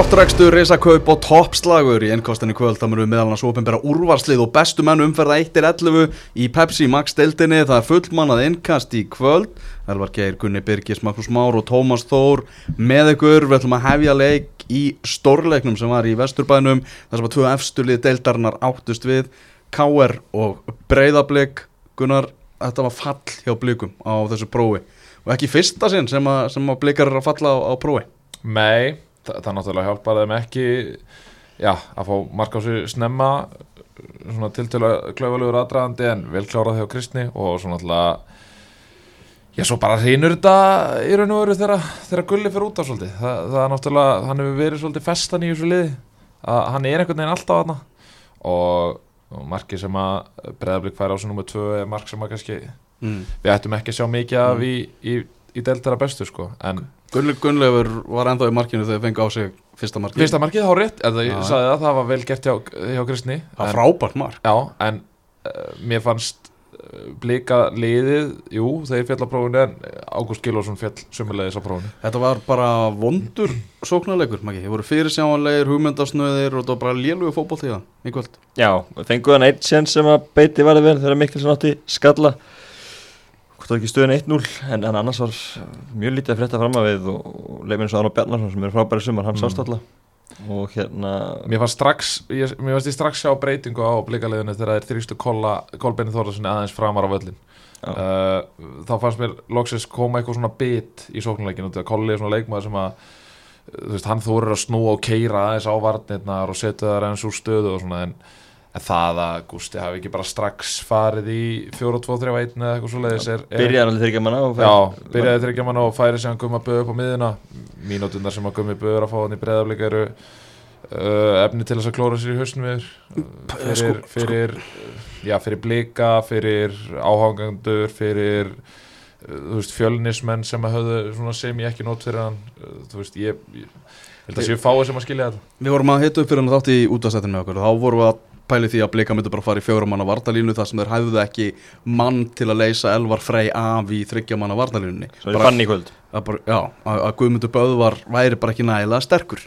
Sportrækstur, reysakaup og toppslagur. Í ennkostinu kvöld þá munum við meðal annars ofinbæra úrvarslið og bestu menn umferða 1-11 í Pepsi Max deildinni. Það er fullmannað innkast í kvöld. Elvar Geir, Gunni Birgis, Magnús Már og Tómas Þór með ykkur. Við ætlum að hefja leik í stórleiknum sem var í Vesturbænum þar sem að tvö efsturlið deildarinnar áttust við K.R. og Breiðablík Gunnar, þetta var fall hjá blíkum á þessu prófi. Og ekki fyrsta sinn sem að, sem að blíkar er að falla á, á prófi. Nei, það, það náttúrulega hjálpar þeim ekki já, að fá sig snemma svona tiltölu klaufalugur aðdraðandi en vel klárað hjá Kristni og svona náttúrulega já, svo bara hrýnur þetta í raun og veru þegar, Gulli fyrir út á svolítið. Það, það er náttúrulega, hann hefur verið svolítið festan í þessu liði að hann er einhvern veginn alltaf aðna og, og marki sem að Breðablík fær á sig nummið tvö er mark sem að kannski mm. við ættum ekki að sjá mikið af í, í, í deltara bestu sko. En Gunni Gunnleifur var ennþá í markinu þegar fengi á sig fyrsta markinu Fyrsta markið þá rétt, eða ég Já. sagði það, það var vel gert hjá, hjá Kristni Það var en, frábært mark. Já, en uh, mér fannst uh, blika liðið, jú, þeir fjall á prófunu en Ágúst Gilvarsson fjall sömulegis á prófunu Þetta var bara vondur sóknarleikur Maggi. Það voru fyrirsjáanlegir, hugmyndasnöðir og þetta var bara lélugu fótbolt í það í kvöld. Já, hann eitt sen sem að beiti varði vel þegar Mikkelsen átti skalla það ekki stöðin 1-0 en, en annars var mjög lítið að frétta fram að við og, og leifin eins og Arno Bjarnarsson sem er frábæri sumar, hann Mm. sást alla. Og hérna Mér fannst strax, ég, mér fannst ég strax sjá breytingu á blikaliðinu þegar þeir þrýstu Kolbeini Þórðarssoni aðeins framar á völlin uh, þá fannst mér loksins koma eitthvað svona bit í sóknuleikinu þegar Kolli er svona leikmaður sem að þú veist, hann þórir að snúa og keira aðeins á varnirnar og setja það aðeins úr stöðu og svona en, en það að Gústi hafi ekki bara strax farið í 4-2-3-1 eða eitthvað svo leiðis er, er, byrjaði hann alveg þryggja manna og Já, byrjaði þryggja mann og færi sem Gumma Böð upp á miðuna mínútundar sem að Gummi Böð er að fá hann í breðafleika eru uh, efni til þess að klóra sér í hausnum við uh, fyrir, sko- fyrir, já, fyrir blika fyrir áhangandur fyrir uh, þú veist, fjölnismenn sem að höfðu svona sem ég ekki nót fyrir hann. Uh, þú veist, ég, ég held að séu fáið sem að skilja þetta. Við vorum að hita upp fyrir hann þátt í útastættinu með okkur og þá vorum við að pæli því að Blika myndi bara fara í fjórum manna vardalínu þar sem þeir hæfðu ekki mann til að leysa Elvar Frey af í þryggja manna vardalínunni svo ég fann í kvöld. bara, já, að, að Guðmundur Böðvar væri bara ekki nægilega sterkur.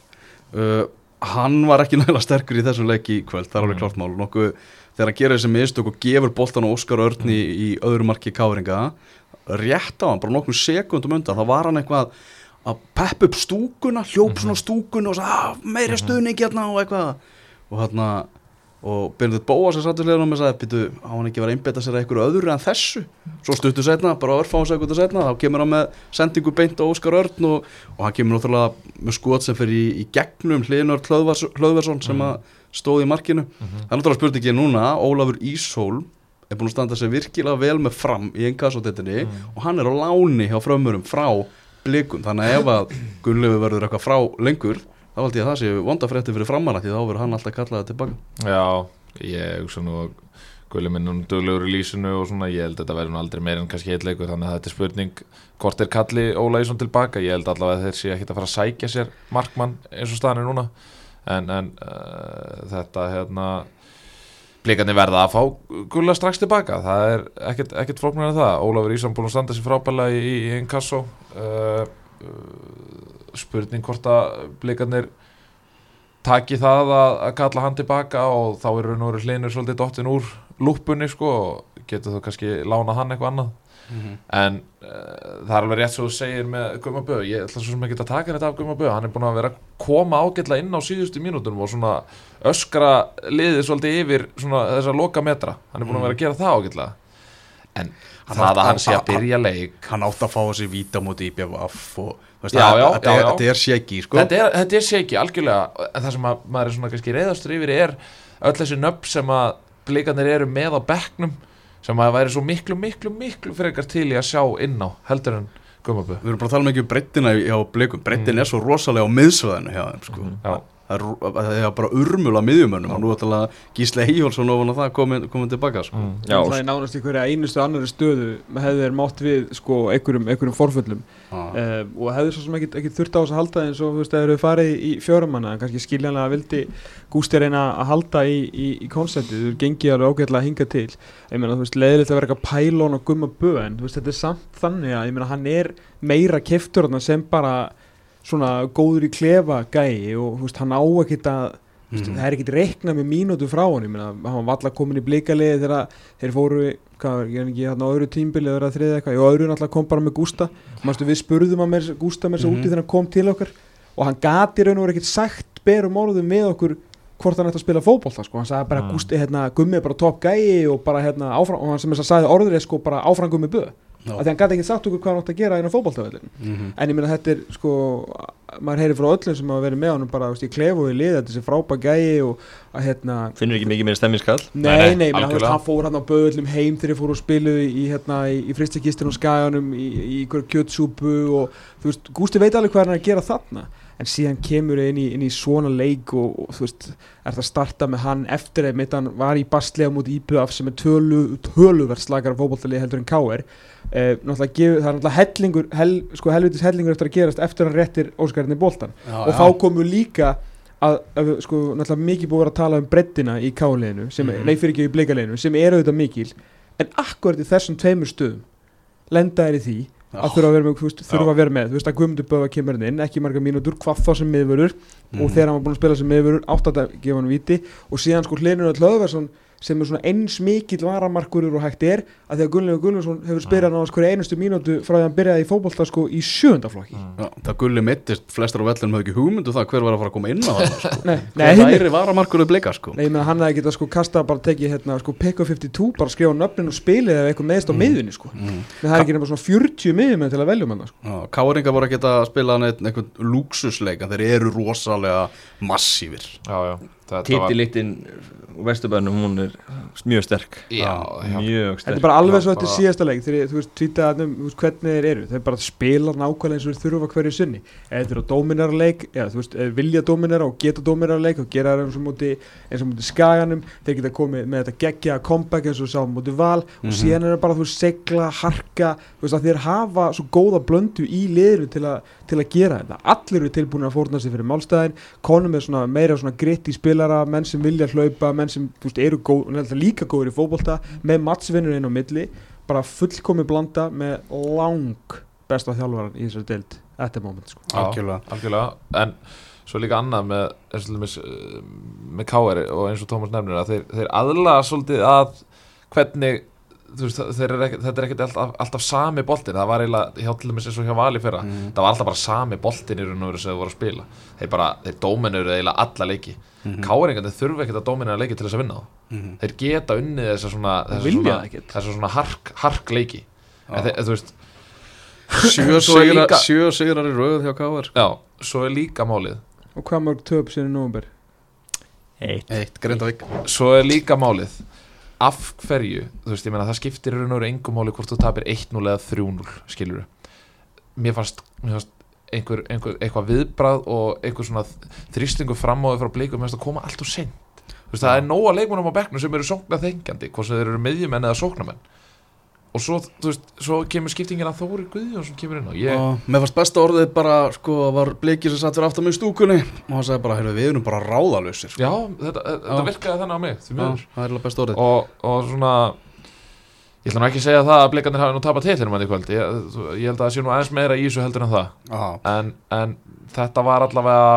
Uh, hann var ekki nægilega sterkur í þessum leik í kvöld, það er alveg Mm. klart mál. Nokkuð þegar hann gerir þessi mistök og gefur boltan á Óskar Örn í, í öðru marki káringa rétt á hann, bara nokkuð sekundum undan þá var hann eitthvað að peppa upp stúkuna, hljóp svona á stúkuna og sagði, "Ah, meiri stuðning hérna og eitthvað. Og hérna og Byrnið Bóas sattur hliðan og mér sagði býtu, á hann ekki verið að einbeta sér að einhverju öðru en þessu? Svo stuttu setna, bara örfáum sekundu setna þá kemur hann með sendingu beint á Óskar Örn og, og hann kemur náttúrulega með skot sem fyrir í, í gegnum hliðinur Hlöðvarsson sem að stóð í markinu. Það er náttúrulega spurningið núna, Ólafur Ísholm er búin að standa sig virkilega vel með fram í ennkassotettinni og hann er á láni hjá frömmurum frá blikum. Þannig að ef að Gunnlegu verður eitthvað frá lengur þá held ég að það sé vonda frétti fyrir framanna því þá verður hann alltaf kallaði tilbaka Já, ég hugsa nú að Gulli minn hún duglegur í lýsinu og svona ég held að þetta verður aldrei meir en kannski heitleikur þannig að þetta er spurning hvort er kalli Óla Ísson tilbaka ég held allavega að þeir sé ekki að fara að sækja sér markmann eins og staðan er núna. En, en uh, þetta hérna blíkandi verða að fá Gulla strax tilbaka það er ekkert, ekkert flóknar en það. Ólafur Ísson búin að standa sér frábælega í, í Inkasso. Uh, uh, spurning hvort að blíkandir taki það að, að kalla hann tilbaka og þá er og veru hlinur svolítið dottin úr lúpunni sko og getur þú kannski lánað hann eitthvað annað. En uh, það er alveg rétt svo þú segir með Guma Bö, ég ætla svo sem að taka þetta af Guma Bö, hann er búin að vera að koma ágætlega inn á síðustu mínútunum og svona öskra liðið svolítið yfir svona þessa loka metra hann er búin að vera að gera það ágætlega. En Hann það að hann sé að byrja leik. hann átt að fá þessi víta múti í BVF og þetta er- þetta er shaky sko. þetta er, er shaky algjörlega. Það sem að, maður er svona kannski reyðastur yfir er öll þessi nöfn sem að blikarnir eru með á bekknum sem að væri svo miklu, miklu, miklu frekar til í að sjá inn á heldur en Gummabö við erum bara að tala mikið um breyttina hjá blikum. Breyttin er svo rosalega á miðsvæðinu hjá þeim sko. Já, það er, bara urmul á miðjumönnum og nú ætla að Gísle Eyjólfsson ofan að það komin, komin tilbaka sko. mm. Já, það er nánast í hverja einustu annari stöðu hefði þeir mátt við sko einhverjum, einhverjum forföllum ah. uh, og hefði svo sem ekki, ekki þurft á þess að halda eins og þú veist, þeir eru farið í fjóramanna en kannski skiljanlega vildi Gústi reyna að halda í, í, í konceptið, þú gengið alveg ágætlega að hinga til ég meina, þú veist, leiðilegt að vera eitthvað pælón og gumma bö en þú veist, þetta er samt þannig að, ég meina, hann er meira keftur þarna sem bara svona góður í klefa gæi og veist, hann á ekkit að mm. Það er ekkit reiknað með mínútu frá hann ég meina, hann var valla komin í blikaliði þegar þeir fóru, hvað ég er ekki hann á öðru tímbili eða þriðið eitthvað, og öðru náttúrulega kom bara með Gústa, Manstu, við spurðum að Gústa mér svo Mhm. úti þegar hann kom til okkar og hann gati raun og verið ekkit sagt berum orðum með okkur hvort hann ætti að spila fótbolta sko. hann sagði bara Mm. Gústi, hérna, gummi er bara topp gæi og bara hérna áfram, og hann sem þess að sagði orður er sko bara áfram gummi böð Af því hann gæti ekki sagt okkur hvað hann átti að gera innan fótboltavellin Mhm. en ég meina þetta er sko maður heyri frá öllum sem hafa verið með honum bara veist, í klefu og í lið, þetta er þessi frábæ gæi og að hérna Finnur ekki mikið meira stemminskall Nei, nei, menn, hann, hann fór hann á böðlum heim þegar þeir fóru og spiluðu í, hérna, í, í fristakistin og skaganum í, í ykkur kjötsúpu og þú veist, Gústi veit alveg hvað hann er að gera þarna en síðan kemur inn í, inn í svona leik og, og þú veist, er það að starta með hann eftir að mitt hann var í bastlega múti íbjöðaf sem er tölu, töluvert slakar fótboltalið heldur en K.R. Eh, náttúrulega gefur, það er náttúrulega hellingur hel, sko helvitis hellingur eftir að gerast eftir hann réttir Óskarinn í boltan Já, og já. þá komu líka að, að sko, náttúrulega mikið búið að tala um breddina í káliðinu, sem, mm Mhm. nei fyrir ekki í bleikaliðinu, sem er auðvitað mikil en akkurat í þessum tveimur stöðum lenda er í því að þurfa að vera með, veist, þurfa að vera með. Þú veist að Guðmundur Böða kemur inn, ekki marga mínútur hvað þá sem miðvörur og Mhm. þegar hann var búin að spila sem miðvörur átt að gefa hann viti og síðan sko Hlinur Öll Hlöðversson sem er svona eins mikill varamarkurur og hægt er að því að Gunnlegu Gunnlaugsson hefur spilað náðast hverja einustu mínútu frá því að hann byrjaði í fótbolta sko í sjöndaflokki Já, það gulli mittist, flestar á vellunum höfðu ekki hugmyndu það hver var að fara að koma inn á það sko. Nei, nei, Hver hinir- væri varamarkur bleika sko. Nei, ég meina hann hefði getað sko kastað bara tekið hérna sko pick of 52, bara skrifa nöfnin og spilið eða eitthvað meðist á Mm. miðunni sko mm. en það er ekki nema svona 40 miðjumenn að að að Þetta Titiliktinn úr Vesturbænum, hún er mjög sterk. Já, já Mjög Þetta sterk er bara alveg svo eftir bara- síðasta leik þegar þú veist um veist, hvernig þeir eru. Þeir bara spila nákvæmlega eins og þeir þurfa hverju sinni. Eða þeir eru á dóminara leik eða þú veist, vilja dóminara og geta dóminara leik og gera það eins og múti eins og múti skaganum þeir geta komið með þetta geggja comeback eins og sá múti val og Mhm. síðan er það bara þú veist segla, harka þú veist að þeir hafa svo góða blöndu í liðinu til, a, til að gera þetta. Allir eru tilbúin að er spilara menn sem vilja hlaupa, menn sem þú veist, eru góð, líka góður í fótbolta með mattsvinnur inn á milli bara fullkomi blanda með lang besta þjálfaran í þessari deild at the moment sko. Já, Algjörlega. algjörlega En svo líka annað með eins og dæmis, uh, með KR og eins og Tómas nefnir að þeir, þeir aðlaga svolítið að hvernig veist, þeir er ekki, þetta er ekkert alltaf, alltaf sami boltin, það var eiginlega hjá til dæmis eins og hjá Vali fyrra, Mhm. það var alltaf bara sami boltin í raun og veru sem þeir voru að spila. Þeir bara, þeir dóminuðu eiginlega alla leiki. Mm Mhm. KR-ingarnir þurfa ekkert að dóminera leiki til þess að vinna þá. Mhm. þeir geta unnið þessa svona þessa vilja svona, það ekkert. þessa svona hark, hark leiki. Já. en þeir, þú veist, Sjö er sigrar í rauð hjá Káar já, svo er líka málið. Og hvað mörg töp sinni nómber Eitt. Eitt, Grindavík. Svo er líka málið af hverju, þú veist, ég meina það skiptir raun og veru engum máli hvort þú tapir 1-0 eða 3-0, skilur mér fannst, mér fannst einhver, einhver, eitthvað viðbrað og einhver svona þrýstingu fram á þau frá blikum mér fannst að koma allt og seint. Þú veist, það er nóga leikmunum á bekknum sem eru sókna þengjandi hvort sem þeir eru miðjumenn eða sóknamenn og svo, þú veist, svo kemur skiptingin að Þóri Guðjónsson kemur inn á. Ég, og mér fannst besta orðið bara sko var bleikið sem satt fyrir aftan mig í stúkunni. Og hann sagði bara, heyrðu, við erum bara ráðalösir sko. já, þetta, þetta virkaði þannig á mig því Já, miður það er alveg besta orðið. Og, og svona ég ætla nú ekki að segja það að blikarnir hafi nú tapað titlinum hann í kvöld ég, ég held að það sé nú aðeins meira í þessu heldur en það. En, en þetta var allavega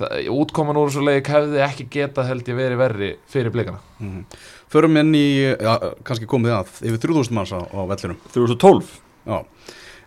útkoman úr þessu leik hefði ekki getað held ég verið verri fyrir blikana. Mhm. Förum inn í, já, kannski komið að yfir 3000 manns á, á vellinum. 3012 Já.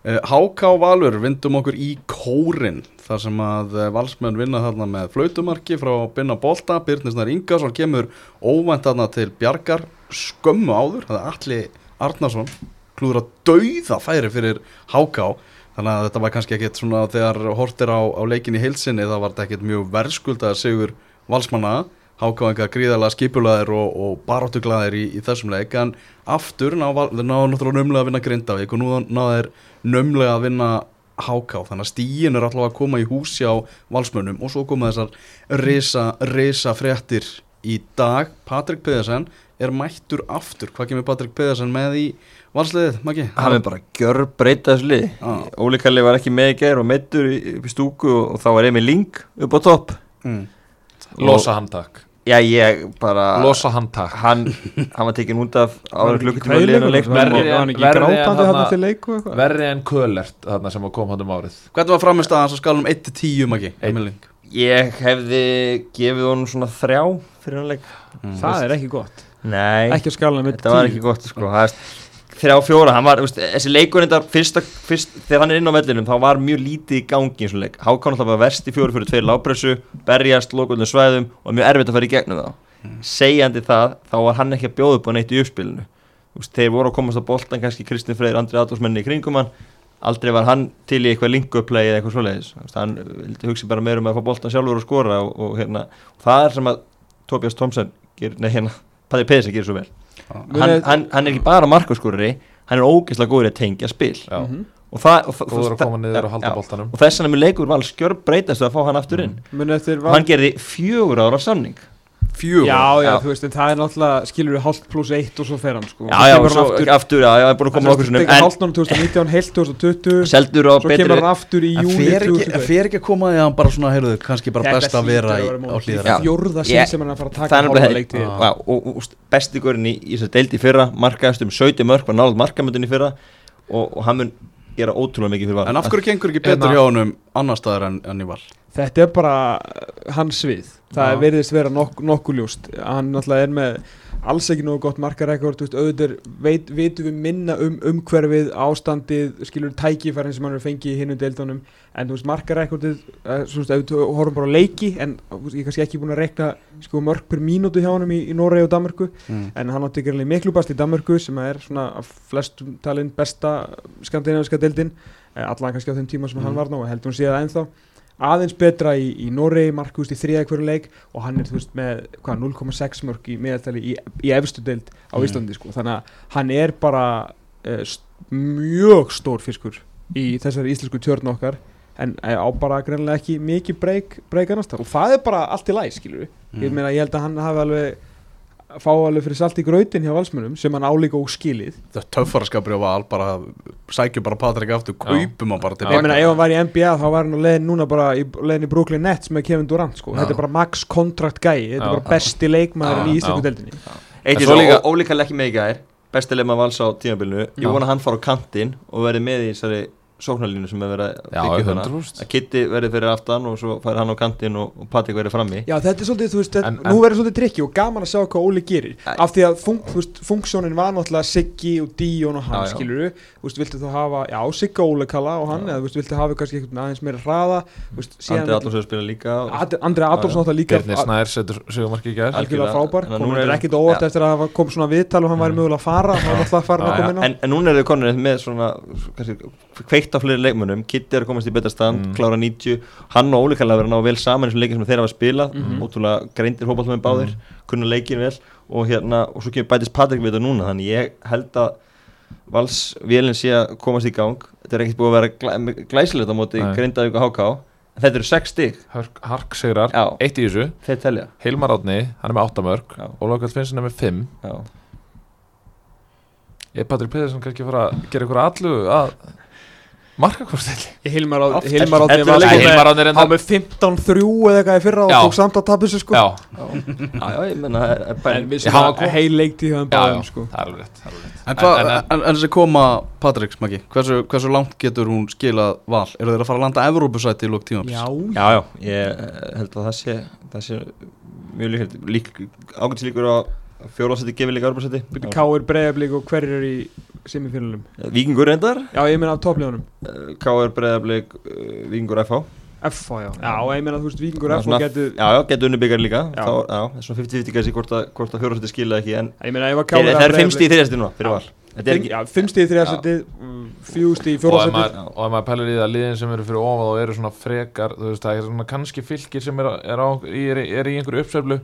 Uh, HK Valur vindum okkur í kórin þar sem að uh, valsmenn vinna þarna með flautumarki frá Binna Bolta, Byrnisnar Ingarsson kemur óvænt þarna til Bjargar skömmu áður, það er allir Arnarsson klúður að dauða færi fyrir HK þannig að þetta var kannski ekkit svona þegar hortir á, á leikin í heilsinni það var ekkit mjög verðskuldað sigur valsmanna. HK enga gríðarlega skipulaðir og, og baráttuglaðir í, í þessum leik en aftur náðu náttúrulega nömlega að vinna Grindavík og nú náðu þeir nömlega að vinna HK þannig að stíin er alltaf að koma í húsi á valsmönnum og svo koma þessar risa, risa fréttir í dag. Patrik Pedersen er mættur aftur. Hvað kemur Patrik Pedersen með í valsliðið, Maggi? Hann er bara gjör breyta þessu lið Já. Óli Kalli var ekki með í gær og meittur upp í stúku og, og þá var Emil Ling upp á topp Mm. losa handtak Já, ég bara losa hann takk hann, hann var tekinn út af ekki klukkutíma Verri en- Kölert þarna sem kom hann um árið Hvernig var framist að hans að skala um 1-10 maki? Einn. Emilín? Ég hefði gefið honum svona þrjá fyrir hann leik Það er ekki gott Nei, Ekki að skala með þetta var ekki gott sko það er, Þrjá fjóra, hann var, veist, þessi leikur þetta fyrsta, fyrst, þegar hann er inn á vellinum þá var mjög lítið í gangi eins og leik. Hákon alltaf var verst í fjóru fyrir tveir lápressu berjast, lokuðum svæðum og mjög erfitt að fara í gegnum þá. Segjandi það, þá var hann ekki að bjóða upp á neitt í uppspilinu. Veist, þeir voru að komast á boltan kannski Kristinn Freyr, Andri Adolfsmenni í kringum hann. Aldrei var hann til í eitthvað link-up-play eða eitthvað svoleiðis, veist, hann vildi hugsa bara meira um að fá boltan sjálfur og skora og, og, hérna, og að hann, hann, hann er ekki bara markaskorari hann er ógeðslega góður í að tengja spil. Já. Mhm. og það og, það- góður að það- koma niður og og þess vegna með leikur var alveg skjörb breytast að fá hann aftur inn. Eftir og hann gerði fjögur ára samning Fjögur. Já, já, Já. þú veist, en það er náttúrulega skilur við hálft pluss eitt og svo fer hann sko. Já, já, og svo aftur, já, já, ég er búin að koma okkur sinni sinnum. En en Hálft náttúrulega 2019, heilt 2020 seldur á Svo kemur betri hann aftur í En júli fer ekki, fer ekki að koma því að hann bara svona, heyrðu, kannski bara best að vera í, á hlýðar. Fjórða sín sem hann er að fara að það taka hálfa. Já, og, og, og besti górin í, þess að deildi í fyrra markaðist um 17 mörg, var nálega markamöndin í fyrra og, og hann mun gera ótrúlega mikið fyrir val. En af hverju gengur ekki betur Hérna- hjá honum annar staðar en, en í val? Þetta er bara hans svið Það Já. verðist vera nok nokkuð ljúst Hann náttúrulega er með alls ekki nógu gott markarekord auðvitað veit, vitum við minna um umhverfið, ástandið skilur tækifærin sem hann er fengið í hinnum deildunum en þú veist markarekordið ef við horfum bara á leiki en ég er kannski ekki búin að rekna sko, mörg per mínútu hjá honum í, í Noregi og Danmörku Mm. en hann átti ekki miklu bast í Danmörku sem er svona af flestum talin besta skandinaviska deildin eh, allan kannski á þeim tíma sem Mhm. hann var og heldur hún það ennþá aðeins betra í, í Noregi, Markúst í þriða hverju leik og hann er þú veist með hvað, 0,6 mörg í meðaltali í, í efstu deild á Mhm. Íslandi sko. þannig að hann er bara uh, mjög stór fiskur í þessari íslensku tjörn okkar en eh, á bara greinlega ekki mikið breyk, annars og það er bara allt í læg skilur Mm. ég meina ég held að hann hafi alveg fá alveg fyrir salt í grautin hjá valsmönum sem hann álíka óskilið Það er töffaraskapur á val, bara sækjum bara Patrik aftur, kaupum hann bara til ég meina ef hann var í NBA þá var hann á leiðin núna bara í leiðin í Brooklyn Nets með Kevin Durant sko. Þetta er bara max kontrakt gæi. Þetta er bara besti leikmaður í já. Íslandu deildinni. Eitt En í svo svo líka- ólíka ekki með í gær. Bestileg maður vals á tímabilinu. Ég vona að hann fara á kantinn og verði með í þessari sóknarlínu sem er verið að byggja hana. 100% að Kitty verði fyrir aftan og svo fær hann á kantinn og, og Patrik verði frammi. Já, þetta er svolítið, þú veist, En- nú en- verður svolítið drikki og gaman að sjá hvað Óli gerir. Æ. af því að fun, þú veist, funksjónin var náttúrulega Siggi og Díon og hann, Já, skilur þú veist, viltu þú hafa, já, Sigga og Óli kalla og hann, Já. eða þú veist, viltu hafa kannski einhvern aðeins meira hraða, Andri Allarsson spila líka Andri Adolfsson Já, já. náttúrulega líka Bjarni Snær setur En Já. eftir að Mm. að var að með kveikt á fleiri leikmönnum Kitty er að komast í betra stand, Mm. klára 90 hann og Óli kallar verið að ná vel saman eins og leikin sem þeir hafa spilað, Mhm. ótrúlega greindir hópallmenn báðir, kunna leikin vel og hérna, og svo kemur bætist Patrik við þetta núna þannig ég held að Vals vélinn sé að komast í gang þetta er ekkert búið að vera glæ, glæsilegt á móti og HK en þetta eru 6 stig, Hark, Já. eitt í þessu Hilmar Átni, hann er með 8 mörg Já. Ólafur Kall Finnsson er með 5 Já. Patrik Pedersen kannski að fara að gera ykkur allu að marka hvort stilli? Hilmar Átni var sko Hilmar með- Átni er hann enda með 15-3 eða eitthvað í fyrra og Já. tók samt að tapja sig sko Já, já, já, ég menna er hann heil leiktíð hjá já, báðum sko það er alveg rétt, það er alveg rétt. En, en, þessi koma Patrik Smaki, hversu, hversu langt getur hún skilað val? Eru þeir að fara að landa Evrópusæti í lók tímafis? já, Já, já, ég eh, held að það sé, það sé mjög líkt, lík, ágætis líkur á fjólasæti gefið líka byrju Káir Breiðablík og hverjir eru í semifínalum Víkingur reyndar, já, ég meina á toppljónum K.R. Breiðablík, Víkingur FH. FH, já Já, ég meina þú veist, FH svona- getur Já, já, getur unni byggjar líka. Já. Þá, já, það er svona 50-50 kannski hvort að, hvort að fjólasæti skilja ekki, en Ég meina, ef að þeir, Káir það er fimmsti í þriðasti núna, fyrir val. Þetta er ekki, Já, fimmsti í þriðarsæti, fjústi í og ef fjórarsæti maður, og ef maður pælir í það liðin sem eru fyrir ofað og eru svona frekar þú veist það er svona kannski fylgir sem er, er, á, er, er í einhverju uppsöflu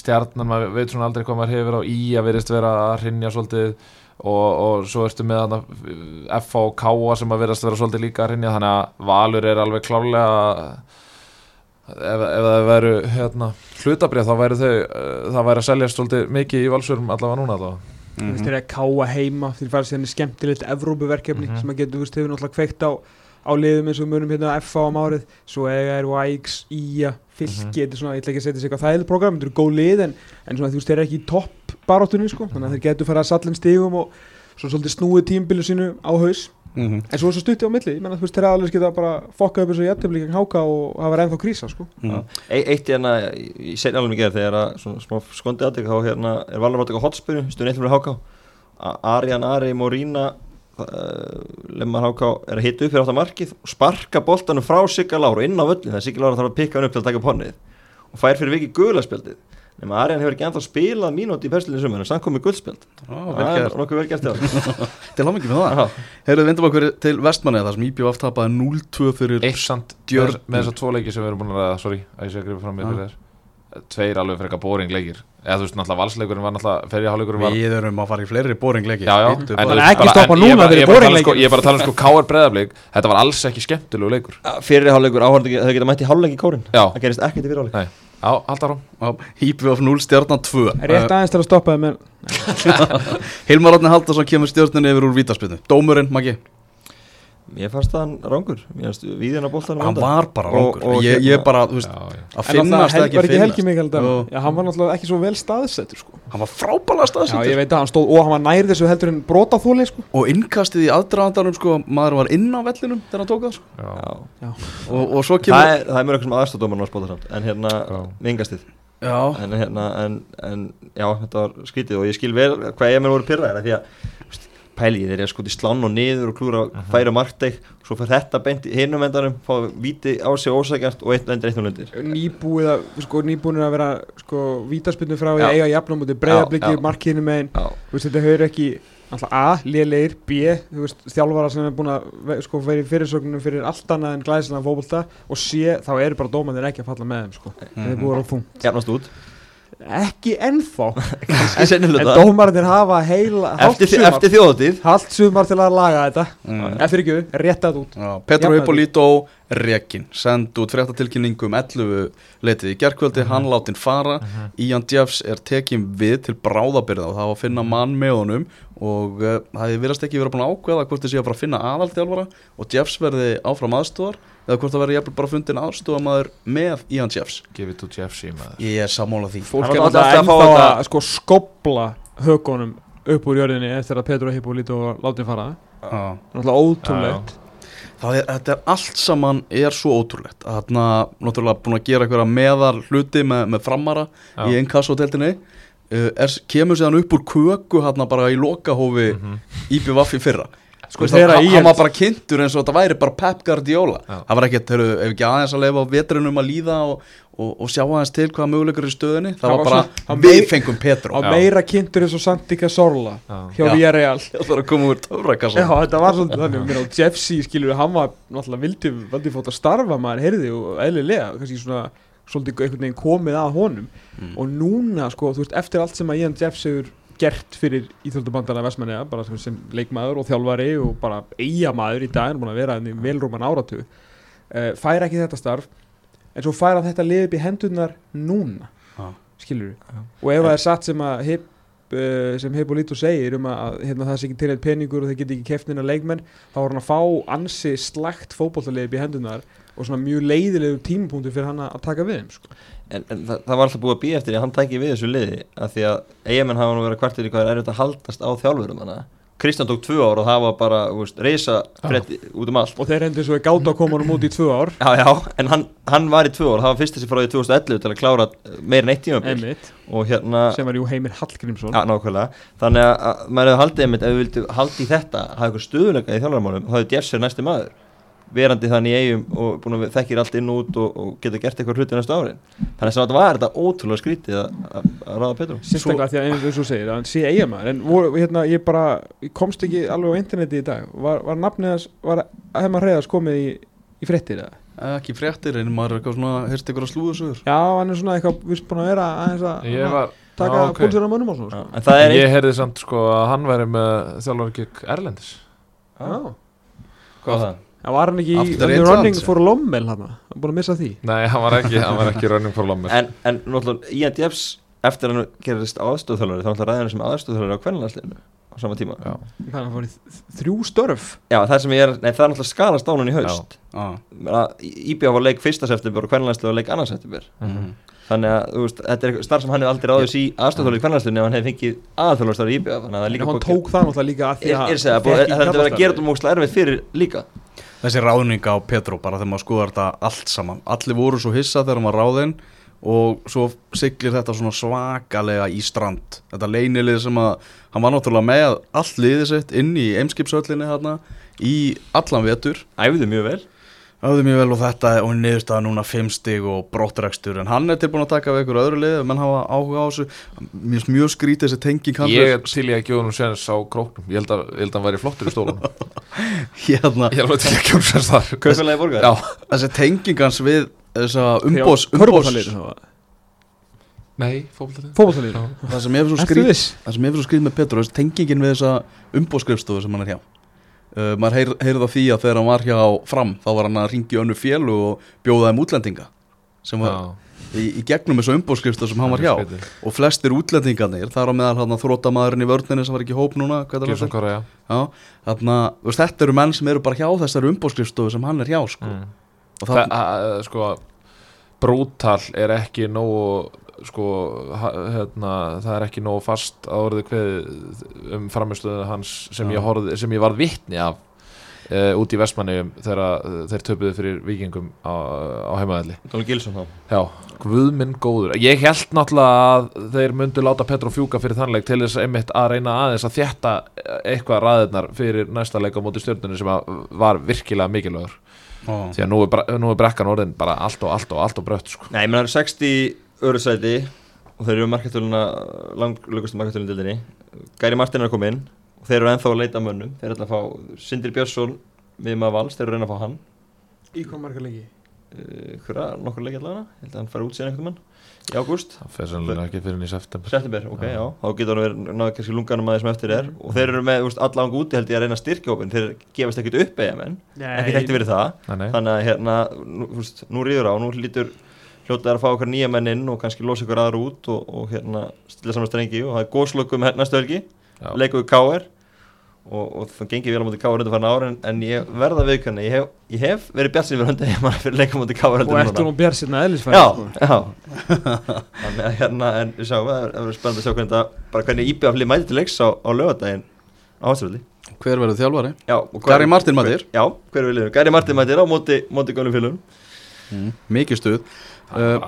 stjarnan, maður veit svona aldrei hvað maður hefur á í að verðist vera að hrinja svolítið og, og svo ertu með þarna F og K sem að verðast vera svolítið líka að hrinja þannig að Valur er alveg klálega ef, ef það veru hérna, hlutabrið þá væri þau uh, það væri að selja svolítið mikið í valsurum allavega núna allavega Þú veist, þeir eru að káa heima þeir fara síðan í skemmtilegt Evrópuverkefni Mhm. sem að getur, þú veist, hefur náttúrulega kveikt á á liðum eins og munum hérna FA um árið. Svo eiga er Vikes, Ía, Fylki þetta er svona, ég ætla ekki að setja sig eitthvað þægilegt program þetta eru góð lið en, en svona þú veist þeir eru ekki í topp baróttunni sko, þannig að þeir getur fara að sallin stigum og svo svolítið snúið tímbilu sínu á haus. Mhm. en svo er svo stutti á milli, ég menna þú veist þeir alveg geta bara fokkað upp eins og jættumli gegn háka og það var ennþá krísa sko. Mhm. E eitt hérna, ég segi alveg mikið þegar að svona smá skondi aðtök þá hérna er Valur áttök á hotspinu, stuðin eitthvað fyrir háká A- Arjan Ari Morína Lemmar háká er að hita upp fyrir átt að markið og sparka boltanum frá Sigga Láru inn á völlin þegar Sigga Láru þarf að pikka hann upp til að taka upp honnið og fær fyrir vikið gulaspjaldið nema Arjan hefur ekki ennþá spilað mínúti í perslinni sumar en samt komið guldspjald Já, það er gert. nokkuð vel gert já. Til mikið með það. Já. Heyrðu, vindum okkur til vestmanni þar sem IBF tapaði 0-2 fyrir Eitt samt með, þessar tvo leiki sem við erum búin að Sorry, að að með Tveir alveg frekar boring leikir. Eða þú veist, náttúrulega valsleikurinn var náttúrulega Ferriháleikurinn var Við erum að fara í fleiri boringleiki Bara. veist, ekki stoppa núna er fyrir ég er bara að um sko- Ég er bara að tala um sko Káar breðablík Þetta var alls ekki skemmtilegu leikur. Fyrir hálfleikur áhörðu þau geta mætt í hálfleik í kórin Já, það gerist ekkert í fyrir hálfleik. Nei, á, halda árum Já, IBF 0 stjarnan 2 rétt aðeins til að stoppa þeim en Hilmar Átni Haldarsson kemur stjórnunni yfir úr vítaspinnu Dómurinn, Maggi Mér fannst það hann rángur Mér fannst viðina bóltanum Hann var bara Og- rángur og ég, hérna- ég bara, þú veist, Já, já. að finnast það var ekki finnast. Já, hann var náttúrulega ekki svo vel staðsettur sko. Hann var frábælega Já, staðsettur ég veit að hann stóð og hann var nær þessu heldur en brotaþóli sko. Og innkastið í aðdraðandarum sko, maður var inn á vellinum þegar hann tók það sko. Já, og, og svo það kemur er, það er mjög eitthvað sem aðstofdómarinn á spóta samt En hérna, Já. Já, en, hérna, en, en já, þetta var skrítið Og ég skil vel hvað ég mér voru pyrraðir Því pæli, þeir eru sko í slán og niður Og klúra færa markteik Svo fyrir þetta beint í hinum endanum Fá víti á sig ósækjast og eitt lendir eitt og lundir Nýbúið að, sko, að vera sko, vítaspinnu frá í Já. að eiga jafnum í breyðabliki, Já, já. markinu megin þetta hefur ekki alltaf A, lélegir, B, þú veist, þjálfara sem er búin að sko, vera í fyrirsögnum fyrir allt annað en glæsina fókbólta og C, þá eru bara dómandir ekki að falla með þeim sko. það er búin að fún jafnast út ekki ennþá. Kannski en sennilega dómarnir hafa heila Eftir, sumar, eftir þjóðatíð hálft sumar til að laga þetta. Mm. eftir ekki, réttað út. Já, Petro. Hippolito Rekin send út fréttatilkynningu um 11 letið í gerkvöldi, hann látin fara. Ian Jeffs er tekin við til bráðabyrða og það var að finna mann með honum. Og uh, það hefði virast ekki verið búin að ákveða hvort þið sé að að finna aðaldjálfara og Jeffs verði áfram aðstofar eða hvort það verði jafnvel bara fundin aðstofamaður með Ian Jeffs Give it to Jeffsy maður Ég er sammála því. Fólk Það er alltaf alltaf að fá ennþá þetta- að sko skopla hökunum upp úr jörðinni eftir að Petro Hippolito var látið fara. Já. náttúrulega ótrúlegt. Það er, þetta er allt saman er svo ótrúlegt að þarna náttúrulega búin að gera einhverja meðar hluti með, með framara Já. í inkassoteltinni uh, er, kemur séðan upp úr köku hérna bara í lokahófi mm Mhm. IBVF í fyrra Sko, þegar hann, í- hann var bara kynntur eins og þetta væri bara Pep Guardiola Já. það var ekkert, ef ekki aðeins að leifa á vetrinum að líða og, og, og sjá aðeins til hvaða möguleikar er í stöðinni það Það var bara, við mei- fengum Petro á Já. meira kynntur eins og Santika Sorla Já. hjá Já. Villarreal það var að koma úr töfrakassa Já, þetta var svolítið þannig, mér á Jeffsy skilur hann var náttúrulega vildi, vildi fótt að starfa maður heyrði og eðlilega kannski svona svolítið einhvern veginn komið að honum Mm. og núna sko, þú veist, eftir allt sem að Ian Jeffs hefur gert fyrir Íþjóldubandana Vestmanniða, bara sem, sem leikmaður og þjálfari og bara eigamaður í dag, hann er búin að vera henni velrúman áratu uh, fær ekki þetta starf en svo fær hann þetta lið upp í hendurnar núna Já. skilur Já. og ef það er satt sem að hip, uh, sem Hippolito segir um að hérna, það sé ekki til eitt peningur og þeir geti ekki keftnina leikmenn þá var hann að fá ansi slægt fótbolltalið upp í hendunar og svona mjög leiðilegu tímapunktur fyrir hann að taka við þeim sko. En, en það, það var alltaf búið að býja eftir því að hann tæki við þessu liði að því að eigamenn hafa nú verið að kvartir í hvað er erfitt að haldast á þjálfurum hana. Kristján tók tvö ár og það var bara reysa frétti út um allt. Og þeir hendur svo í gáta að koma honum út í tvö ár. Já, já, en hann, hann var í tvö ár, það var fyrst þessi frá því 2011 til að klára meir en eitt einmitt, og hérna, sem var jú Heimir Hallgrímsson. Já, þannig að, að maður hefði haldið einmitt ef við vildum haldi í þetta, eitthvað er verandi þannig í eigum og búin að þekkir allt inn og út og, og getur gert eitthvað hluti næstu árin þannig að þetta var þetta ótrúlega skrítið að, að, að ráða Petru sérstaklega því að og þú segir að hann sé eigamæður en voru, hérna, ég bara ég komst ekki alveg á interneti í dag var, var nafnið hans, var Hemma Hreiðars komið í, í fréttir eða? ekki fréttir en maður er eitthvað svona heyrst ykkur að slúða sögur Já, hann er svona eitthvað, erum búin að vera aðeins að Ég var taka okay. ok. púlsir á mönnum og svona sko. en það er Ég heyrði samt sko að hann væri með þjálfari gig Erlendis Já, hvað var það? Það var hann ekki í running rounds. for Lommel hann hann búin að missa því? Nei, hann var ekki, hann var ekki running for Lommer en, en náttúrulega Ian Jeffs eftir að hann gerist aðstofþjálfari þá náttúrulega ræði hann sem aðstofþjálfari á kvennalandsliðinu á sama tíma. Já, Hvað er hann fór í þrjú störf. Já, það sem ég er, nei það er náttúrulega skalast á hann í haust. Já, Íbjá var leik fyrsta september og hvernig leik annars september. Mhm. Þannig að, þú veist, þetta er starf sem hann hefur aldrei ráðis í aðstofþjóðleik hvernig ef hann hefði fengið aðþjóðleikstari Íbjá Þannig að það er líka Líka hann tók það náttúrulega líka að því Er, að er í þetta verður að gera þetta múkslega erfið fyrir líka þessi ráðning á Petro bara þegar maður skoðar þetta allt saman. Allir voru svo hissa þegar var ráðinn og svo siglir þetta svona svakalega í strand. Þetta leynilið sem að hann var náttúrulega með allt liðið sitt inn í eimskipsöllinni þarna í allan vetur. Æfðu mjög vel auðvitað mjög vel og þetta og niðurstaða núna fimm stig og brottrekstur. En hann er tilbúin að taka við ykkur öðru lið menn hafa áhuga á þessu. Mjög, mjög skrítið þessi tenging Ég er til ég að gefa hún sens á króknum. Ég held að, ég held að hann væri flottur í stólunum. Hérna, Ég er alveg til að gefa hún sens þar. Kaupfélagi borgar. Já, þessi tenging hans við þessa umbós, umbós Körbóltalið nei, fókbaltið Fótboltalið það sem ég er svo ég er skrítið með Petro þessi tengingin við þessa umbóskrifstofu sem hann er hjá uh, maður heyr, heyrði á því að þegar hann var hjá fram þá var hann að ringi önnu fjölu og bjóða þeim útlendinga sem var í, í gegnum þessu umbóskrifstofu sem hann var hjá og flestir útlendingarnir þar á meðal hann þrótamaðurinn í vörninni sem var ekki hóp núna? Korea Já, þarna, veist, þetta eru menn sem eru bara hjá þessari umbóskrifstofu sem hann er hjá sko. mm. Það, það, að, sko Brútal er ekki nógu sko, hérna, það er ekki nógu fast að orðið kveðið um framistöðu hans sem ég, horfði, sem ég varð vitni af uh, út í Vestmanniðum þegar uh, þeir töpuðu fyrir vikingum á, á heimaðalli Dóli Gilsson þá. Já, guð minn góður. Ég held náttúrulega að þeir myndu láta Petro fjúka fyrir þannleik til þess einmitt að reyna aðeins að þjætta eitthvað ræðirnar fyrir næsta leik á móti stjórnunni sem að var virkilega mikilvægur. Ó. því að nú er, nú er brekkan orðin bara allt og allt og allt og brött sko. Nei, menn það eru 60 öru sæti og þeir eru markartöluna langlökustu markartölun dildinni Gæri Martin er að koma inn og þeir eru ennþá að leita að mönnum. Þeir eru alltaf að fá Sindri Björnsson við maður vals, þeir eru að reyna að fá hann. Í hvað marga leiki? uh, hverja, nokkur leiki allavega. Ég held að hann fari út síðan einhvern mann. Í ágúst. Það fer sannlega ekki fyrir í september. September, ok, Já. já, þá getur hann verið náðu kannski lunganum aðeins sem eftir er og þeir eru með úst, alla ángu úti held ég að reyna að styrkja hópin þeir gefast ekkert upp eða menn ekki þekkti verið það. Nei, nei. þannig að hérna, nú, úst, nú rýður á, nú lítur hljótaðar að fá okkar nýja menn inn og kannski losa ykkur aðra út og, og hérna stilla saman strengi og það er góðslökum næstu helgi leikum við K.R. og, og það gengið vel á móti K.R. undir farin ára en, en ég verða viðkanni, ég ég hef verið við höndið ég maður fyrir leikum móti K.R. Og ertu nú bér sérna eðlisfæri Já, sko. já Þannig að hérna, en við sjáum það er spennandi að sjá hvernig það, bara hvernig IBF lið mæti til leiks á, á lögadaginn á Hástfjörði hver verður þjálfari? Já, Gary Martin mætir. Já, hver er við liður? Gary Martin mætir á móti, móti Uh,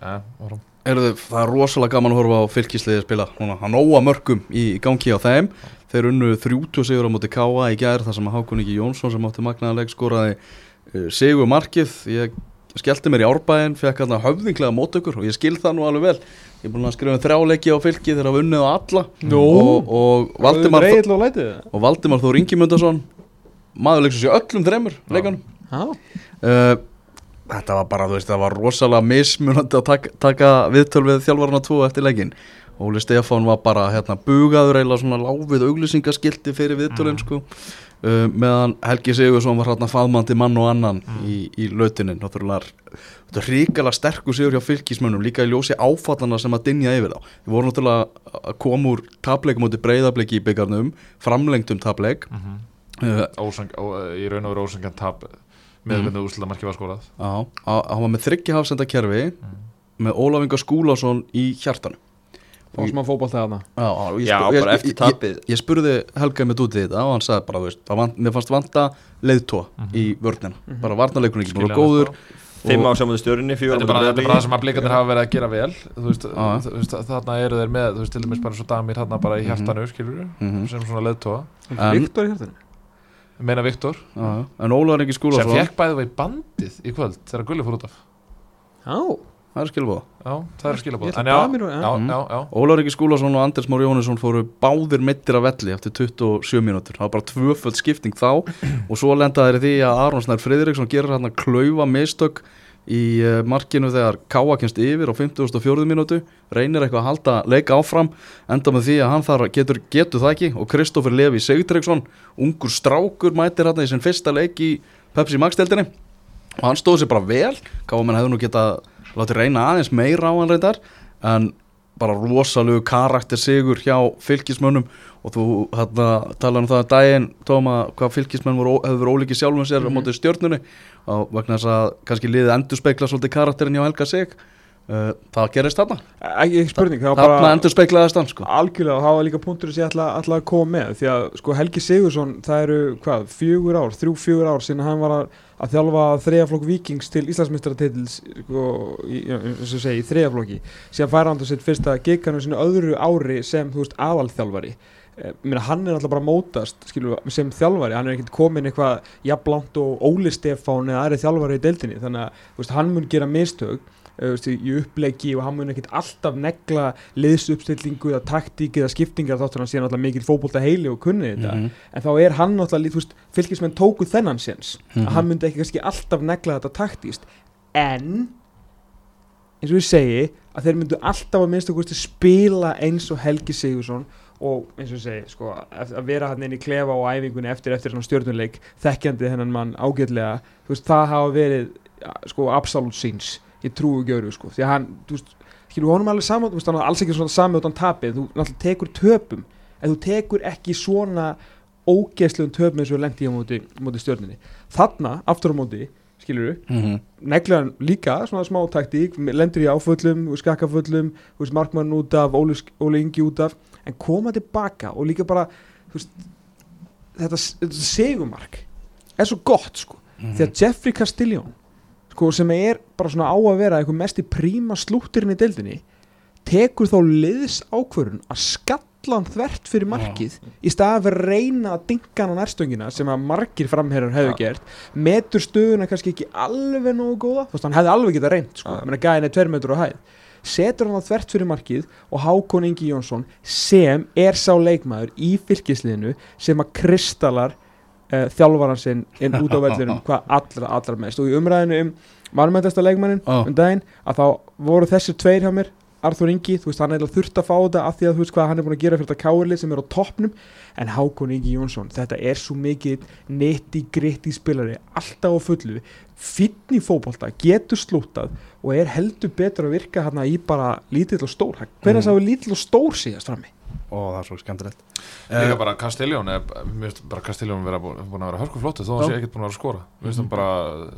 eh. Erðu, það er rosalega gaman að horfa á fylkisliði spila Núna, hann óa mörgum í, í gangi á þeim. Þeir unnu 30 sigur á móti Káa í gær þar sem að Hákon Ingi Jónsson sem átti magnaðaleg skoraði uh, sigur markið Ég skellti mér í árbæðin, fekk hann höfðinglega mótökur og ég skil það nú alveg vel. Ég er búin að skrifa um þrjáleiki á fylki þegar að vunnið á alla. Nú. og, og, Valdimar, og Valdimar Þór Ingimundarsson maður leiksum sér öllum þremur uh, Þetta var bara, þú veist, það var rosalega mismunandi að taka, taka viðtöl við þjálfarna tvo eftir leikin Óli Stefán var bara hérna bugaður eða svona láfið auglýsingaskilti fyrir viðtölinn sko. Uh, meðan Helgi Sigursson var hérna faðmandi mann og annan í, í lautinin Náttúrulega þetta er ríkala sterkur sigur hjá fylgismönnum líka í ljósi áfallana sem að dinja yfir þá. Við vorum náttúrulega að koma úr tapleikum mútið breyðabliki í byggarnum framlengtum tapleik Mhm. uh, Ósang, ó, í raun og veru ósangan tap með Mhm. hvernig úrsluta marki var skorað. Já, á- hann var með þryggja hafsenda kerfi með Ólaf Inga Skúlásson í hjartanu. Fá smá fótbolta þarna. Já, já, ég Já, spur- ég- bara eftir tapið. Ég, ég spurði Helga með út í þetta og hann sagði bara, þú veist, mér fannst vanta leiðtó í vörnina, bara varnarleikunum ekki bara Skiljanlega, góður sko. Fimm Og- á saman stjórnni, fjóra Þetta er bara, bara það sem að blikarnir hafa verið að gera vel. Þú veist, þarna eru þeir með þú veist, til dæmis bara svo damir þarna bara í hjartanu skilur Mhm. sem svona leðtóa Viktor í hjartinu meina Viktor. En Ólaf Ingi sem Skúlásson, fekk bæði vei bandið í kvöld þegar Gulli fór út af. Já það er skilbúða já, það er skilabóð en að já, Damir og- Anders Már Jónesson fóru báðir meittir af velli eftir 27 mínútur, það var bara tvöföld skipting þá. Og svo lendaði þeir því að Aron Snær Friðriksson gerir hérna klaufa mistök í uh, markinu þegar Káa kemst yfir á 54. mínútu reynir eitthvað að halda leika áfram enda með því að hann þar getur, getur það ekki og Kristoffer Levi Sigdregsson ungur strákur mætir hérna í sinn fyrsta leik í Pepsi Max-deldinni og hann stóð sér bara vel Káa menn hefði nú geta látið reyna aðeins meira á hann reyndar en bara rosalegu karakter sigur hjá fylgismönnum og þú hérna talaði um það að daginn Tóma, hvað fylgismenn hefur verið ólíki sjálfum sér mm Mhm. á móti stjörnunni og vegna þess að kannski liðið endur speikla svolítið karakterin hjá Helga sig. Uh, það gerist þarna, ekki, ekki spurning, það var bara endur speiklaðist hann sko. algjörlega og það var líka punktur sem ég ætla, ætla að koma með því að sko Helgi Sigursson það eru hvað, fjögur ár, þrjú fjögur ár sinna hann var að, að þjálfa þriðaflokk Víkings til Íslandsmeistaratitils sko, eins og segi, í þriðaflokki síðan færa hann til sitt fyrsta gigganu sinu öðru ári sem, þú veist, aðalþjálfari Eh, Meina, hann er alltaf bara mótast skilur, sem þjálfari, hann er ekkert komin eitthvað jafnblant og Óli Stefán eða aðri þjálfari í deildinni, þannig að veist, hann mun gera mistök eh, veist, í upplegi og hann mun ekkert alltaf negla liðsuppstillingu eða taktík eða skiptingar þáttur. Hann síðan alltaf mikil fótbolta heili og kunni þetta. Mhm. en þá er hann alltaf, þú veist, fylgismenn tóku þennan séns, Mhm. að hann myndi ekki alltaf negla þetta taktíst en eins og ég segi að þeir myndu alltaf að minnst okkur spila eins og Helgi Sigursson og eins og ég segi, sko, að vera hann inn í klefa og æfingunni eftir eftir hann stjórnuleik þekkjandi hennan mann ágætlega þú veist, það hafa verið sko, absolutt síns, ég trúi ekki öru sko, því að hann, þú veist, skilur honum alveg saman, þú veist, hann er alls ekki svona sami utan tapið, þú náttúrulega tekur töpum en þú tekur ekki svona ógeðslegum töpum eins og er lendi á móti, móti stjórninni, þarna aftur á móti, skilur Mhm. negla hann líka svona smá taktík, lendur í áföllum skakaföllum, markmann út af Óli, Óli Ingi út af en koma tilbaka og líka bara veist, þetta, þetta segumark er svo gott sko. Mhm. því að Jeffrey Castillon sko, sem er bara svona á að vera eitthvað mest í príma slútturinn í deildinni tekur þá liðs ákvörun að skalla hann þvert fyrir markið í staðan fyrir að reyna að dinga hann á nærstöngina sem að margir framherjar hefur gert metur stöðuna kannski ekki alveg nógu góða, þú veist, hann hefði alveg getað reynt sko, meina gæðin er tver metur á hæð setur hann á þvert fyrir markið og Hákon Ingi Jónsson sem er sá leikmaður í fylkisliðinu sem að kristallar uh, þjálfaran sinn inn út á vellinum hvað allra, allra mest og í umræðinu um varmæntasta leikmannin Já. um daginn að þá voru þessir tveir hjá mér Arþór Ingi, þú veist, hann er eiginlega þurft að fá þetta af því að þú veist hvað hann er búin að gera fyrir þetta káirlið sem er á toppnum en Hákon Ingi Jónsson, þetta er svo mikið netti gritti spilari alltaf á fullu, finn í fótbolta getur slútað og er heldur betur að virka hérna í bara lítill og stór, hvernig Mm. sá við lítill og stór síðast frammi? og það er svo skemmtilegt Líka Eh, bara er, finnst bara Castelljón vera búin búin að vera hörku flottu þó Já. hann sé ekkert búin að vera að skora finnst hann bara